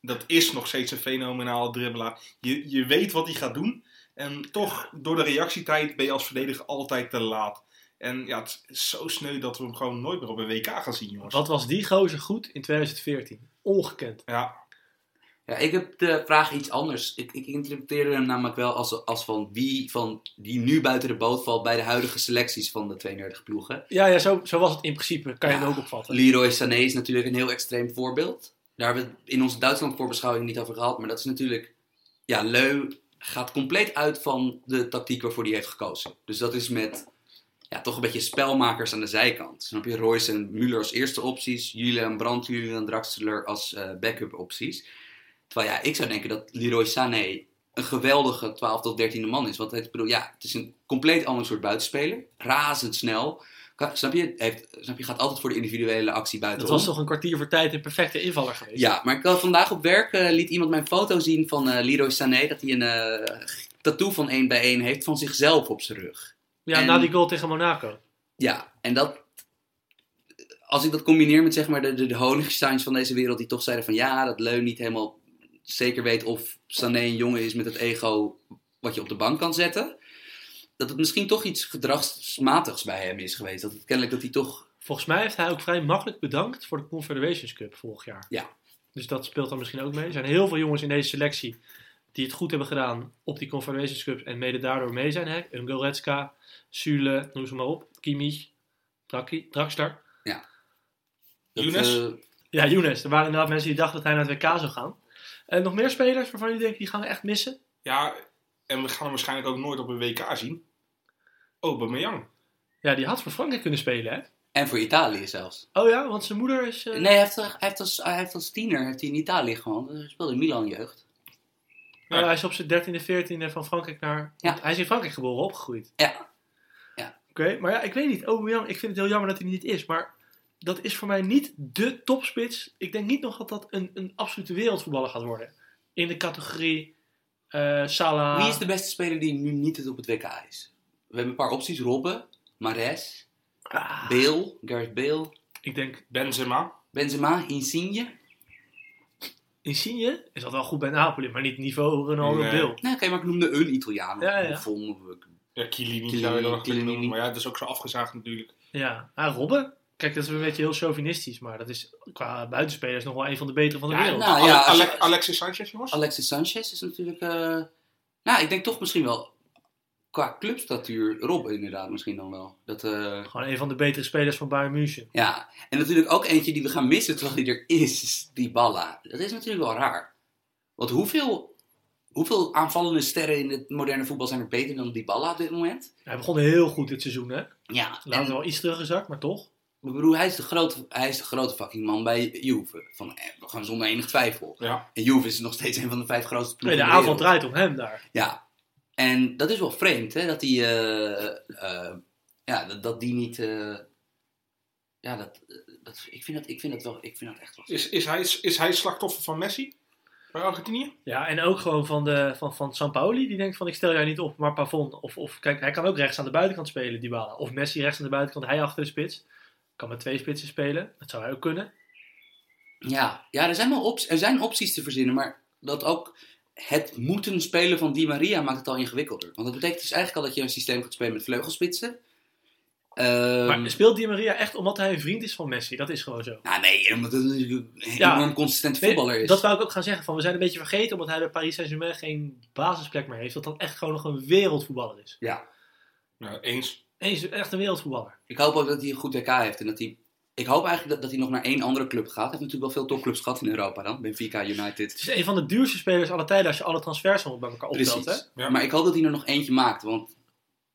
[SPEAKER 2] Dat is nog steeds een fenomenale dribbelaar. Je, je weet wat hij gaat doen. En toch, door de reactietijd ben je als verdediger altijd te laat. En ja, het is zo sneu dat we hem gewoon nooit meer op een WK gaan zien, jongens.
[SPEAKER 1] Wat was die gozer goed in 2014? Ongekend.
[SPEAKER 2] Ja,
[SPEAKER 3] Ja, ik heb de vraag iets anders. Ik, ik interpreteerde hem namelijk wel als, als van wie van die nu buiten de boot valt bij de huidige selecties van de 32 ploegen.
[SPEAKER 1] Ja, ja zo, zo was het in principe. Kan je
[SPEAKER 3] Ja.
[SPEAKER 1] het ook opvatten.
[SPEAKER 3] Leroy Sané is natuurlijk een heel extreem voorbeeld. Daar hebben we het in onze Duitsland voorbeschouwing niet over gehad. Maar dat is natuurlijk... Ja, Leu gaat compleet uit van de tactiek waarvoor hij heeft gekozen. Dus dat is met ja, toch een beetje spelmakers aan de zijkant. Snap je? Royce en Müller als eerste opties. Julian Brandt, Julian Draxler als eh, backup opties. Terwijl ja, ik zou denken dat Leroy Sané een geweldige 12 tot 13e man is. Want het, ik bedoel, ja, het is een compleet ander soort buitenspeler. Razendsnel. Snap je? Heeft, snap je? Gaat altijd voor de individuele actie
[SPEAKER 1] Dat
[SPEAKER 3] buitenom.
[SPEAKER 1] was toch een kwartier voor tijd een perfecte invaller geweest?
[SPEAKER 3] Ja, maar ik had vandaag op werk eh, liet iemand mijn foto zien van eh Leroy Sané. Dat hij een eh, tattoo van 1 bij 1 heeft van zichzelf op zijn rug.
[SPEAKER 1] Ja,
[SPEAKER 3] En-
[SPEAKER 1] na die goal tegen Monaco.
[SPEAKER 3] Ja, en dat... Als ik dat combineer met zeg maar de, de, de Honigsteins van deze wereld die toch zeiden van ja, dat Leun niet helemaal zeker weet of Sané een jongen is met het ego wat je op de bank kan zetten. Dat het misschien toch iets gedragsmatigs bij hem is geweest. Dat het kennelijk dat hij toch...
[SPEAKER 1] Volgens mij heeft hij ook vrij makkelijk bedankt voor de Confederations Cup vorig jaar.
[SPEAKER 3] Ja.
[SPEAKER 1] Dus dat speelt dan misschien ook mee. Er zijn heel veel jongens in deze selectie die het goed hebben gedaan op die Confederations Cup en mede daardoor mee zijn. Hè? Een Goretzka, Sule, noem ze maar op. Kimmich, Draki, Draxler.
[SPEAKER 3] dat,
[SPEAKER 2] Younes?
[SPEAKER 3] eh,
[SPEAKER 1] Ja, Younes. Er waren inderdaad mensen die dachten dat hij naar het WK zou gaan. En nog meer spelers waarvan jullie denken die gaan we echt missen?
[SPEAKER 2] ja, en we gaan hem waarschijnlijk ook nooit op een WK zien. Aubameyang.
[SPEAKER 1] Ja, die had voor Frankrijk kunnen spelen, hè?
[SPEAKER 3] en voor Italië zelfs.
[SPEAKER 1] Oh ja, want zijn moeder is... eh,
[SPEAKER 3] Nee, hij heeft, hij, heeft als, hij heeft als tiener heeft hij in Italië gewoon. Hij speelde in Milan jeugd.
[SPEAKER 1] nou, hij is op zijn 13e, 14e van Frankrijk naar...
[SPEAKER 3] Ja.
[SPEAKER 1] Hij is in Frankrijk geboren, opgegroeid.
[SPEAKER 3] Ja.
[SPEAKER 1] Oké, maar ja, ik weet niet. Aubameyang, ik vind het heel jammer dat hij niet is. Maar dat is voor mij niet de topspits. Ik denk niet nog dat dat een, een absolute wereldvoetballer gaat worden. In de categorie eh Salah.
[SPEAKER 3] Wie is de beste speler die nu niet op het WK is? We hebben een paar opties. Robben, Mares,
[SPEAKER 1] Ah,
[SPEAKER 3] Bale, Gareth Bale.
[SPEAKER 1] Ik denk,
[SPEAKER 2] Benzema.
[SPEAKER 3] Benzema, Insigne.
[SPEAKER 1] Insigne is dat wel goed bij Napoli, maar niet niveau Ronaldo
[SPEAKER 2] Nee.
[SPEAKER 1] Bill.
[SPEAKER 3] Nee, oké, maar ik noemde een Italiaan.
[SPEAKER 1] Ja, ja.
[SPEAKER 3] Buffon, of-
[SPEAKER 2] Ja, Chiellini
[SPEAKER 3] Chiellini,
[SPEAKER 2] zou je dan nog kunnen
[SPEAKER 3] Chiellini.
[SPEAKER 2] noemen. Maar ja, dat is ook zo afgezaagd natuurlijk.
[SPEAKER 1] Ja, ah, Robben. Kijk, dat is een beetje heel chauvinistisch, maar dat is qua buitenspelers nog wel een van de betere van de
[SPEAKER 2] Ja,
[SPEAKER 1] wereld.
[SPEAKER 3] nou, ja,
[SPEAKER 2] Ale- Ale- Alexis Sanchez, jongens.
[SPEAKER 3] Alexis Sanchez is natuurlijk... eh, Nou, ik denk toch misschien wel... Qua clubstatuur, Rob inderdaad misschien dan wel. Dat, eh,
[SPEAKER 1] Gewoon een van de betere spelers van Bayern München.
[SPEAKER 3] Ja, en natuurlijk ook eentje die we gaan missen terwijl hij er is, is Dybala. Dat is natuurlijk wel raar. Want hoeveel, hoeveel aanvallende sterren in het moderne voetbal zijn er beter dan Dybala op dit moment?
[SPEAKER 1] Hij begon heel goed dit seizoen, hè?
[SPEAKER 3] Ja,
[SPEAKER 1] Later
[SPEAKER 3] en,
[SPEAKER 1] wel iets teruggezakt, maar toch.
[SPEAKER 3] Ik bedoel, hij is, de grote, hij is de grote fucking man bij Juve. Van, eh, gewoon zonder enig twijfel.
[SPEAKER 2] Ja.
[SPEAKER 3] En Juve is nog steeds een van de vijf grootste
[SPEAKER 1] Nee,
[SPEAKER 3] ploegen
[SPEAKER 1] de
[SPEAKER 3] in de
[SPEAKER 1] aanval draait om hem daar.
[SPEAKER 3] Ja, en dat is wel vreemd, hè, dat hij, eh, eh, ja, dat, dat die niet, eh, ja, dat, dat, ik, vind dat, ik vind dat wel, ik vind dat echt wel.
[SPEAKER 2] Is, is, hij, is hij slachtoffer van Messi? Bij Argentinië?
[SPEAKER 1] Ja, en ook gewoon van, de, van, van Sampaoli, die denkt van ik stel jij niet op, maar Pavon. Of, of kijk, hij kan ook rechts aan de buitenkant spelen, Dybala. Of Messi rechts aan de buitenkant, hij achter de spits. Kan met twee spitsen spelen, dat zou hij ook kunnen.
[SPEAKER 3] Ja, ja er, zijn wel op, er zijn opties te verzinnen, maar dat ook het moeten spelen van Di Maria maakt het al ingewikkelder. Want dat betekent dus eigenlijk al dat je een systeem gaat spelen met vleugelspitsen. Ehm,
[SPEAKER 1] Maar speelt Di Maria echt omdat hij een vriend is van Messi? Dat is gewoon zo.
[SPEAKER 3] nou nee, omdat het natuurlijk een
[SPEAKER 1] Ja.
[SPEAKER 3] enorm consistent voetballer is.
[SPEAKER 1] dat wou ik ook gaan zeggen. Van, we zijn een beetje vergeten omdat hij bij Paris Saint-Germain geen basisplek meer heeft. Dat dat echt gewoon nog een wereldvoetballer is.
[SPEAKER 3] Ja,
[SPEAKER 2] Ja, eens.
[SPEAKER 1] Eens echt een wereldvoetballer.
[SPEAKER 3] ik hoop ook dat hij een goed WK heeft en dat hij... Ik hoop eigenlijk dat, dat hij nog naar één andere club gaat. Hij heeft natuurlijk wel veel topclubs gehad in Europa dan. Benfica, United.
[SPEAKER 1] Het is een van de duurste spelers aller tijden als je alle transfers bij elkaar optelt.
[SPEAKER 3] Precies.
[SPEAKER 1] Hè?
[SPEAKER 2] Ja.
[SPEAKER 3] Maar ik hoop dat hij er nog eentje maakt. Want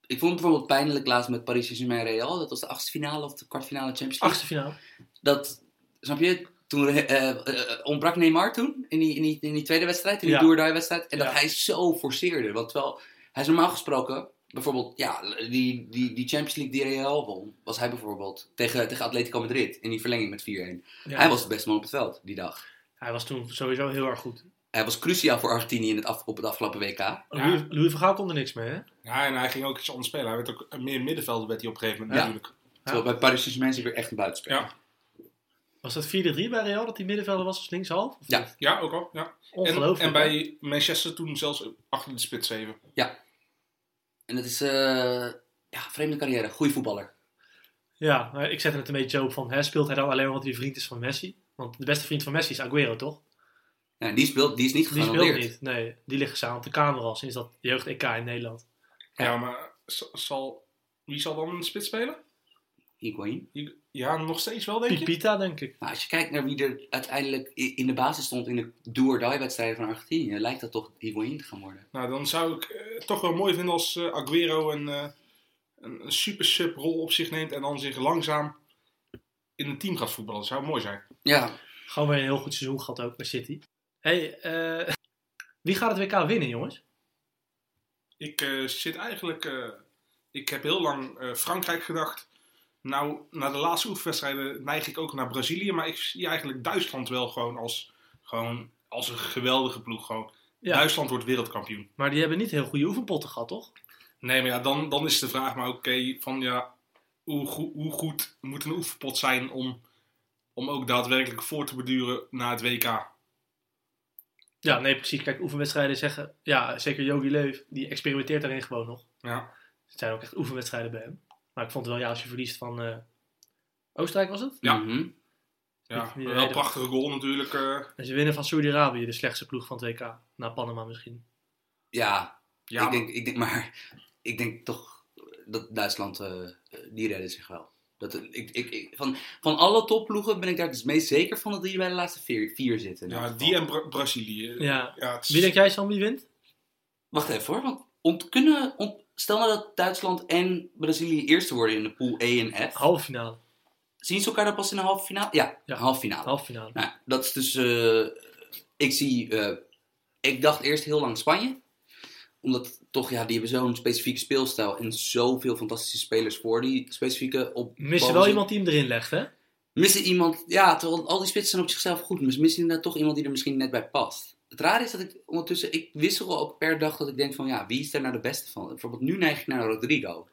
[SPEAKER 3] ik vond het bijvoorbeeld pijnlijk laatst met Paris Saint-Germain Real. Dat was de achtste finale of de kwartfinale Champions League.
[SPEAKER 1] Achtste finale.
[SPEAKER 3] Dat, snap je, toen eh, eh, ontbrak Neymar toen in die, in die, in die tweede wedstrijd, in die
[SPEAKER 1] Ja.
[SPEAKER 3] wedstrijd. En
[SPEAKER 1] Ja.
[SPEAKER 3] dat hij zo forceerde. Want terwijl, hij is normaal gesproken, bijvoorbeeld, ja, die, die, die Champions League die Real won, was hij bijvoorbeeld tegen, tegen Atletico Madrid in die verlenging met 4-1.
[SPEAKER 1] Ja.
[SPEAKER 3] Hij was de beste man op het veld die dag.
[SPEAKER 1] Hij was toen sowieso heel erg goed.
[SPEAKER 3] Hij was cruciaal voor Argentinië in het af, op het afgelopen WK.
[SPEAKER 1] Louis, Louis van Gaal kon er niks mee, hè?
[SPEAKER 2] Ja, en hij ging ook iets anders spelen. Hij werd ook meer middenvelder werd hij op een gegeven moment
[SPEAKER 3] Ja.
[SPEAKER 2] natuurlijk.
[SPEAKER 3] Terwijl bij Paris Saint-Germain weer echt een buitenspeler.
[SPEAKER 2] Ja.
[SPEAKER 1] Was dat 4-3 bij Real, dat die middenvelder was als linkshalf?
[SPEAKER 3] Ja.
[SPEAKER 2] Ja, ook al. Ja. En,
[SPEAKER 1] Ongelooflijk.
[SPEAKER 2] en bij Manchester toen zelfs achter de spits even.
[SPEAKER 3] En dat is, eh ja, vreemde carrière. Goeie voetballer.
[SPEAKER 1] Ja, maar ik zette het een beetje op van, hè, speelt hij dan alleen maar omdat hij vriend is van Messi? Want de beste vriend van Messi is Aguero, toch?
[SPEAKER 3] Ja, die, speelt, die is niet
[SPEAKER 1] Die
[SPEAKER 3] gegarandeerd.
[SPEAKER 1] speelt niet. Nee, die liggen samen op de kamer al sinds dat jeugd-EK in Nederland.
[SPEAKER 2] Ja, maar z- zal, wie zal dan de spits spelen?
[SPEAKER 3] Higuain.
[SPEAKER 2] Ja, nog steeds wel, denk je?
[SPEAKER 1] Pipita, denk ik.
[SPEAKER 3] Nou, als je kijkt naar wie er uiteindelijk in de basis stond in de do-or-die-wedstrijden van Argentinië, lijkt dat toch Higuain te gaan worden.
[SPEAKER 2] Nou, dan zou ik eh, toch wel mooi vinden als eh, Aguero een, eh, een, een super sub rol op zich neemt en dan zich langzaam in een team gaat voetballen. Dat zou mooi zijn.
[SPEAKER 3] Ja,
[SPEAKER 1] Gewoon weer een heel goed seizoen gehad ook bij City. hey, eh, wie gaat het WK winnen, jongens?
[SPEAKER 2] Ik eh, zit eigenlijk. eh, ik heb heel lang eh, Frankrijk gedacht. Nou, na de laatste oefenwedstrijden neig ik ook naar Brazilië. Maar ik zie eigenlijk Duitsland wel gewoon als, gewoon als een geweldige ploeg. Gewoon.
[SPEAKER 1] Ja.
[SPEAKER 2] Duitsland wordt wereldkampioen.
[SPEAKER 1] Maar die hebben niet heel goede oefenpotten gehad, toch?
[SPEAKER 2] Nee, maar ja, dan, dan is de vraag maar oké, van ja, hoe, goe- hoe goed moet een oefenpot zijn om, om ook daadwerkelijk voor te beduren na het WK?
[SPEAKER 1] Ja, nee, precies. Kijk, oefenwedstrijden zeggen... Ja, zeker Jogi Leuf, die experimenteert daarin gewoon nog.
[SPEAKER 2] Ja,
[SPEAKER 1] Het zijn ook echt oefenwedstrijden bij hem. Maar ik vond het wel, ja, als je verliest van... eh, Oostenrijk was het?
[SPEAKER 2] Ja.
[SPEAKER 3] Mhm.
[SPEAKER 2] ja wel een prachtige goal natuurlijk. eh.
[SPEAKER 1] En ze winnen van Saudi-Arabië, de slechtste ploeg van het WK. Na Panama misschien.
[SPEAKER 3] ja,
[SPEAKER 2] ja,
[SPEAKER 3] ik, denk, ik denk maar, ik denk toch dat Duitsland, eh, die redden zich wel. Dat, ik, ik, ik- van, van alle topploegen ben ik daar het meest zeker van dat die bij de laatste vier, vier zitten.
[SPEAKER 2] ja, die en Bra- Brazilië.
[SPEAKER 1] Ja.
[SPEAKER 2] Ja, het is-
[SPEAKER 1] Wie denk jij, Sam, wie wint?
[SPEAKER 3] Wacht even hoor, want ont, kunnen, ont- stel nou dat Duitsland en Brazilië eerste worden in de pool E en F.
[SPEAKER 1] Halve finale.
[SPEAKER 3] Zien ze elkaar dan pas in de halve finale? Ja,
[SPEAKER 1] Ja.
[SPEAKER 3] halve finale.
[SPEAKER 1] Halve finale.
[SPEAKER 3] Nou, dat is dus. eh, ik zie. eh, ik dacht eerst heel lang Spanje. Omdat toch, ja, die hebben zo'n specifieke speelstijl. En zoveel fantastische spelers voor die specifieke op.
[SPEAKER 1] Missen wel iemand die hem erin legt, hè?
[SPEAKER 3] Missen iemand. Ja, terwijl al die spitsen zijn op zichzelf goed. Maar ze missen inderdaad toch iemand die er misschien net bij past. Het rare is dat ik ondertussen. Ik wissel ook per dag dat ik denk van ja, wie is er nou de beste van? Bijvoorbeeld nu neig ik naar Rodrigo.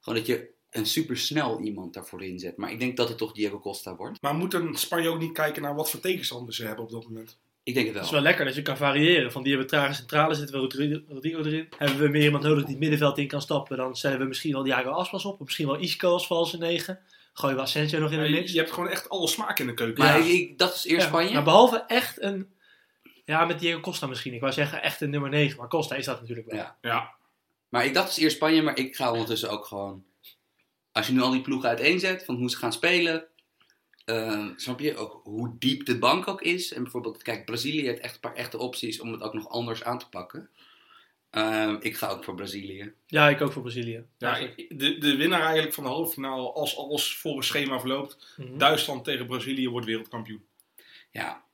[SPEAKER 3] Gewoon dat je een supersnel iemand daarvoor inzet. Maar ik denk dat het toch Diego Costa wordt.
[SPEAKER 2] Maar moet een Spanje ook niet kijken naar wat voor tegenstanders ze hebben op dat moment?
[SPEAKER 3] Ik denk het
[SPEAKER 1] Het is
[SPEAKER 3] wel.
[SPEAKER 1] wel lekker dat je kan variëren. Van die hebben trage centrale, zitten we Rodrigo Rodrigo erin. Hebben we meer iemand nodig die het middenveld in kan stappen, dan stellen we misschien wel Diago Aspas op. Of misschien wel Isco als valse negen. Gooien we Asensio nog in de mix.
[SPEAKER 2] je hebt gewoon echt alle smaak in de keuken.
[SPEAKER 3] Maar
[SPEAKER 1] Ja.
[SPEAKER 3] ik, ik- dat is eerst
[SPEAKER 1] Ja,
[SPEAKER 3] Spanje.
[SPEAKER 1] Maar behalve echt een... Ja, met Diego Costa misschien. Ik wou zeggen echt een nummer 9. Maar Costa is dat natuurlijk wel.
[SPEAKER 3] Ja.
[SPEAKER 2] Ja.
[SPEAKER 3] Maar ik dacht dus eerst Spanje, maar ik ga ondertussen ook gewoon... Als je nu al die ploegen uiteenzet, van hoe ze gaan spelen... eh, snap je ook hoe diep de bank ook is? En bijvoorbeeld, kijk, Brazilië heeft echt een paar echte opties om het ook nog anders aan te pakken. Eh, ik ga ook voor Brazilië.
[SPEAKER 1] Ja, ik ook voor Brazilië.
[SPEAKER 2] Ja, ik- de, de winnaar eigenlijk van de halve finale, als alles volgens schema verloopt,
[SPEAKER 1] Mhm.
[SPEAKER 2] Duitsland tegen Brazilië wordt wereldkampioen.
[SPEAKER 3] Ja,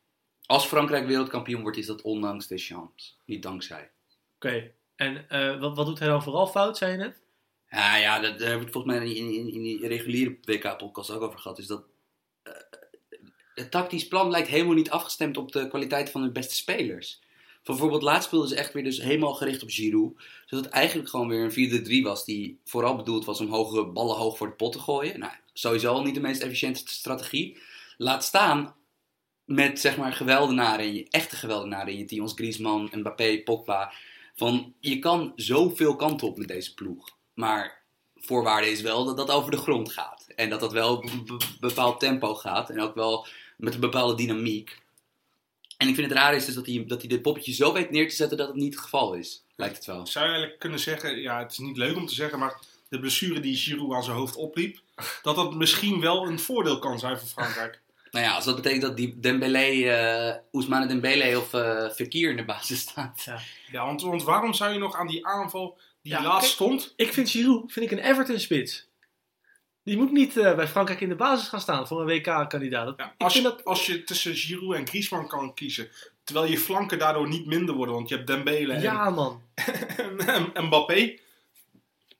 [SPEAKER 3] als Frankrijk wereldkampioen wordt, is dat ondanks Deschamps. Niet dankzij.
[SPEAKER 1] Oké. En eh, wat, wat doet hij dan vooral fout, zei je net?
[SPEAKER 3] Ja, ja, daar hebben we het volgens mij in, in, in die reguliere WK-podcast ook over gehad. Is dat eh, het tactisch plan lijkt helemaal niet afgestemd op de kwaliteit van de beste spelers. Bijvoorbeeld laatst speelden ze echt weer dus helemaal gericht op Giroud. Zodat het eigenlijk gewoon weer een 4-3 was die vooral bedoeld was om hoge ballen hoog voor de pot te gooien. Nou, sowieso al niet de meest efficiënte strategie. Laat staan met zeg maar geweldenaren je, echte geweldenaren in je team als Griezmann, Mbappé, Pogba. Van je kan zoveel kanten op met deze ploeg. Maar voorwaarde is wel dat dat over de grond gaat. En dat dat wel een be- bepaald tempo gaat. En ook wel met een bepaalde dynamiek. En ik vind het raar is dus dat hij, dat hij dit poppetje zo weet neer te zetten dat het niet het geval is. Lijkt het wel.
[SPEAKER 2] Zou je eigenlijk kunnen zeggen, ja, het is niet leuk om te zeggen, maar de blessure die Giroud aan zijn hoofd opliep, dat dat misschien wel een voordeel kan zijn voor Frankrijk.
[SPEAKER 3] Nou ja, als dat betekent dat die Dembélé, eh Ousmane Dembélé of eh Fekir in de basis staat.
[SPEAKER 2] Ja, want, want waarom zou je nog aan die aanval die
[SPEAKER 1] Ja,
[SPEAKER 2] laatst stond?
[SPEAKER 1] Ik vind Giroud vind ik een Everton-spits. Die moet niet eh, bij Frankrijk in de basis gaan staan voor een WK-kandidaat.
[SPEAKER 2] Ja, als,
[SPEAKER 1] dat...
[SPEAKER 2] als je tussen Giroud en Griezmann kan kiezen, terwijl je flanken daardoor niet minder worden, want je hebt Dembele en,
[SPEAKER 1] Ja, man.
[SPEAKER 2] en, en Mbappé.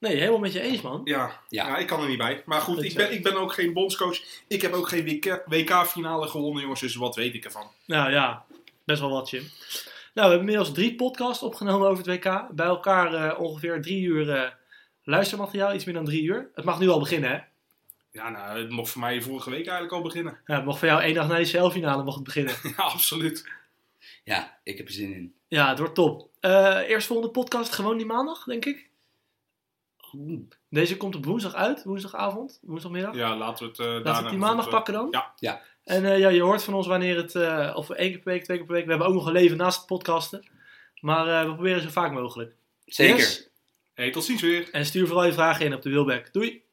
[SPEAKER 1] Nee, helemaal met je eens, man.
[SPEAKER 2] Ja,
[SPEAKER 3] Ja.
[SPEAKER 2] ja. ik kan er niet bij. Maar goed, ik ben, ik ben ook geen bondscoach. Ik heb ook geen WK WK-finale gewonnen, jongens, dus wat weet ik ervan?
[SPEAKER 1] Nou ja, best wel wat, Jim. Nou, we hebben inmiddels drie podcasts opgenomen over het WK. Bij elkaar eh, ongeveer drie uur eh, luistermateriaal, iets meer dan drie uur. Het mag nu al beginnen, hè?
[SPEAKER 2] Ja, nou, het mocht voor mij vorige week eigenlijk al beginnen.
[SPEAKER 1] Ja, het mocht voor jou één dag na de CL-finale mocht het beginnen.
[SPEAKER 2] Ja, absoluut.
[SPEAKER 3] Ja, ik heb er zin in.
[SPEAKER 1] Ja, het wordt top. Eh eerst volgende podcast gewoon die maandag, denk ik. Deze komt op woensdag uit, woensdagavond, woensdagmiddag.
[SPEAKER 2] Ja, laten we het uh,
[SPEAKER 1] Laten we het die maandag pakken dan?
[SPEAKER 2] Ja.
[SPEAKER 3] Ja.
[SPEAKER 1] En eh, ja, je hoort van ons wanneer het, eh, of één keer per week, twee keer per week. We hebben ook nog een leven naast het podcasten. Maar eh, we proberen zo vaak mogelijk.
[SPEAKER 3] Zeker.
[SPEAKER 1] Yes.
[SPEAKER 2] Hey, tot ziens weer.
[SPEAKER 1] En stuur vooral je vragen in op de Wilbeck. Doei!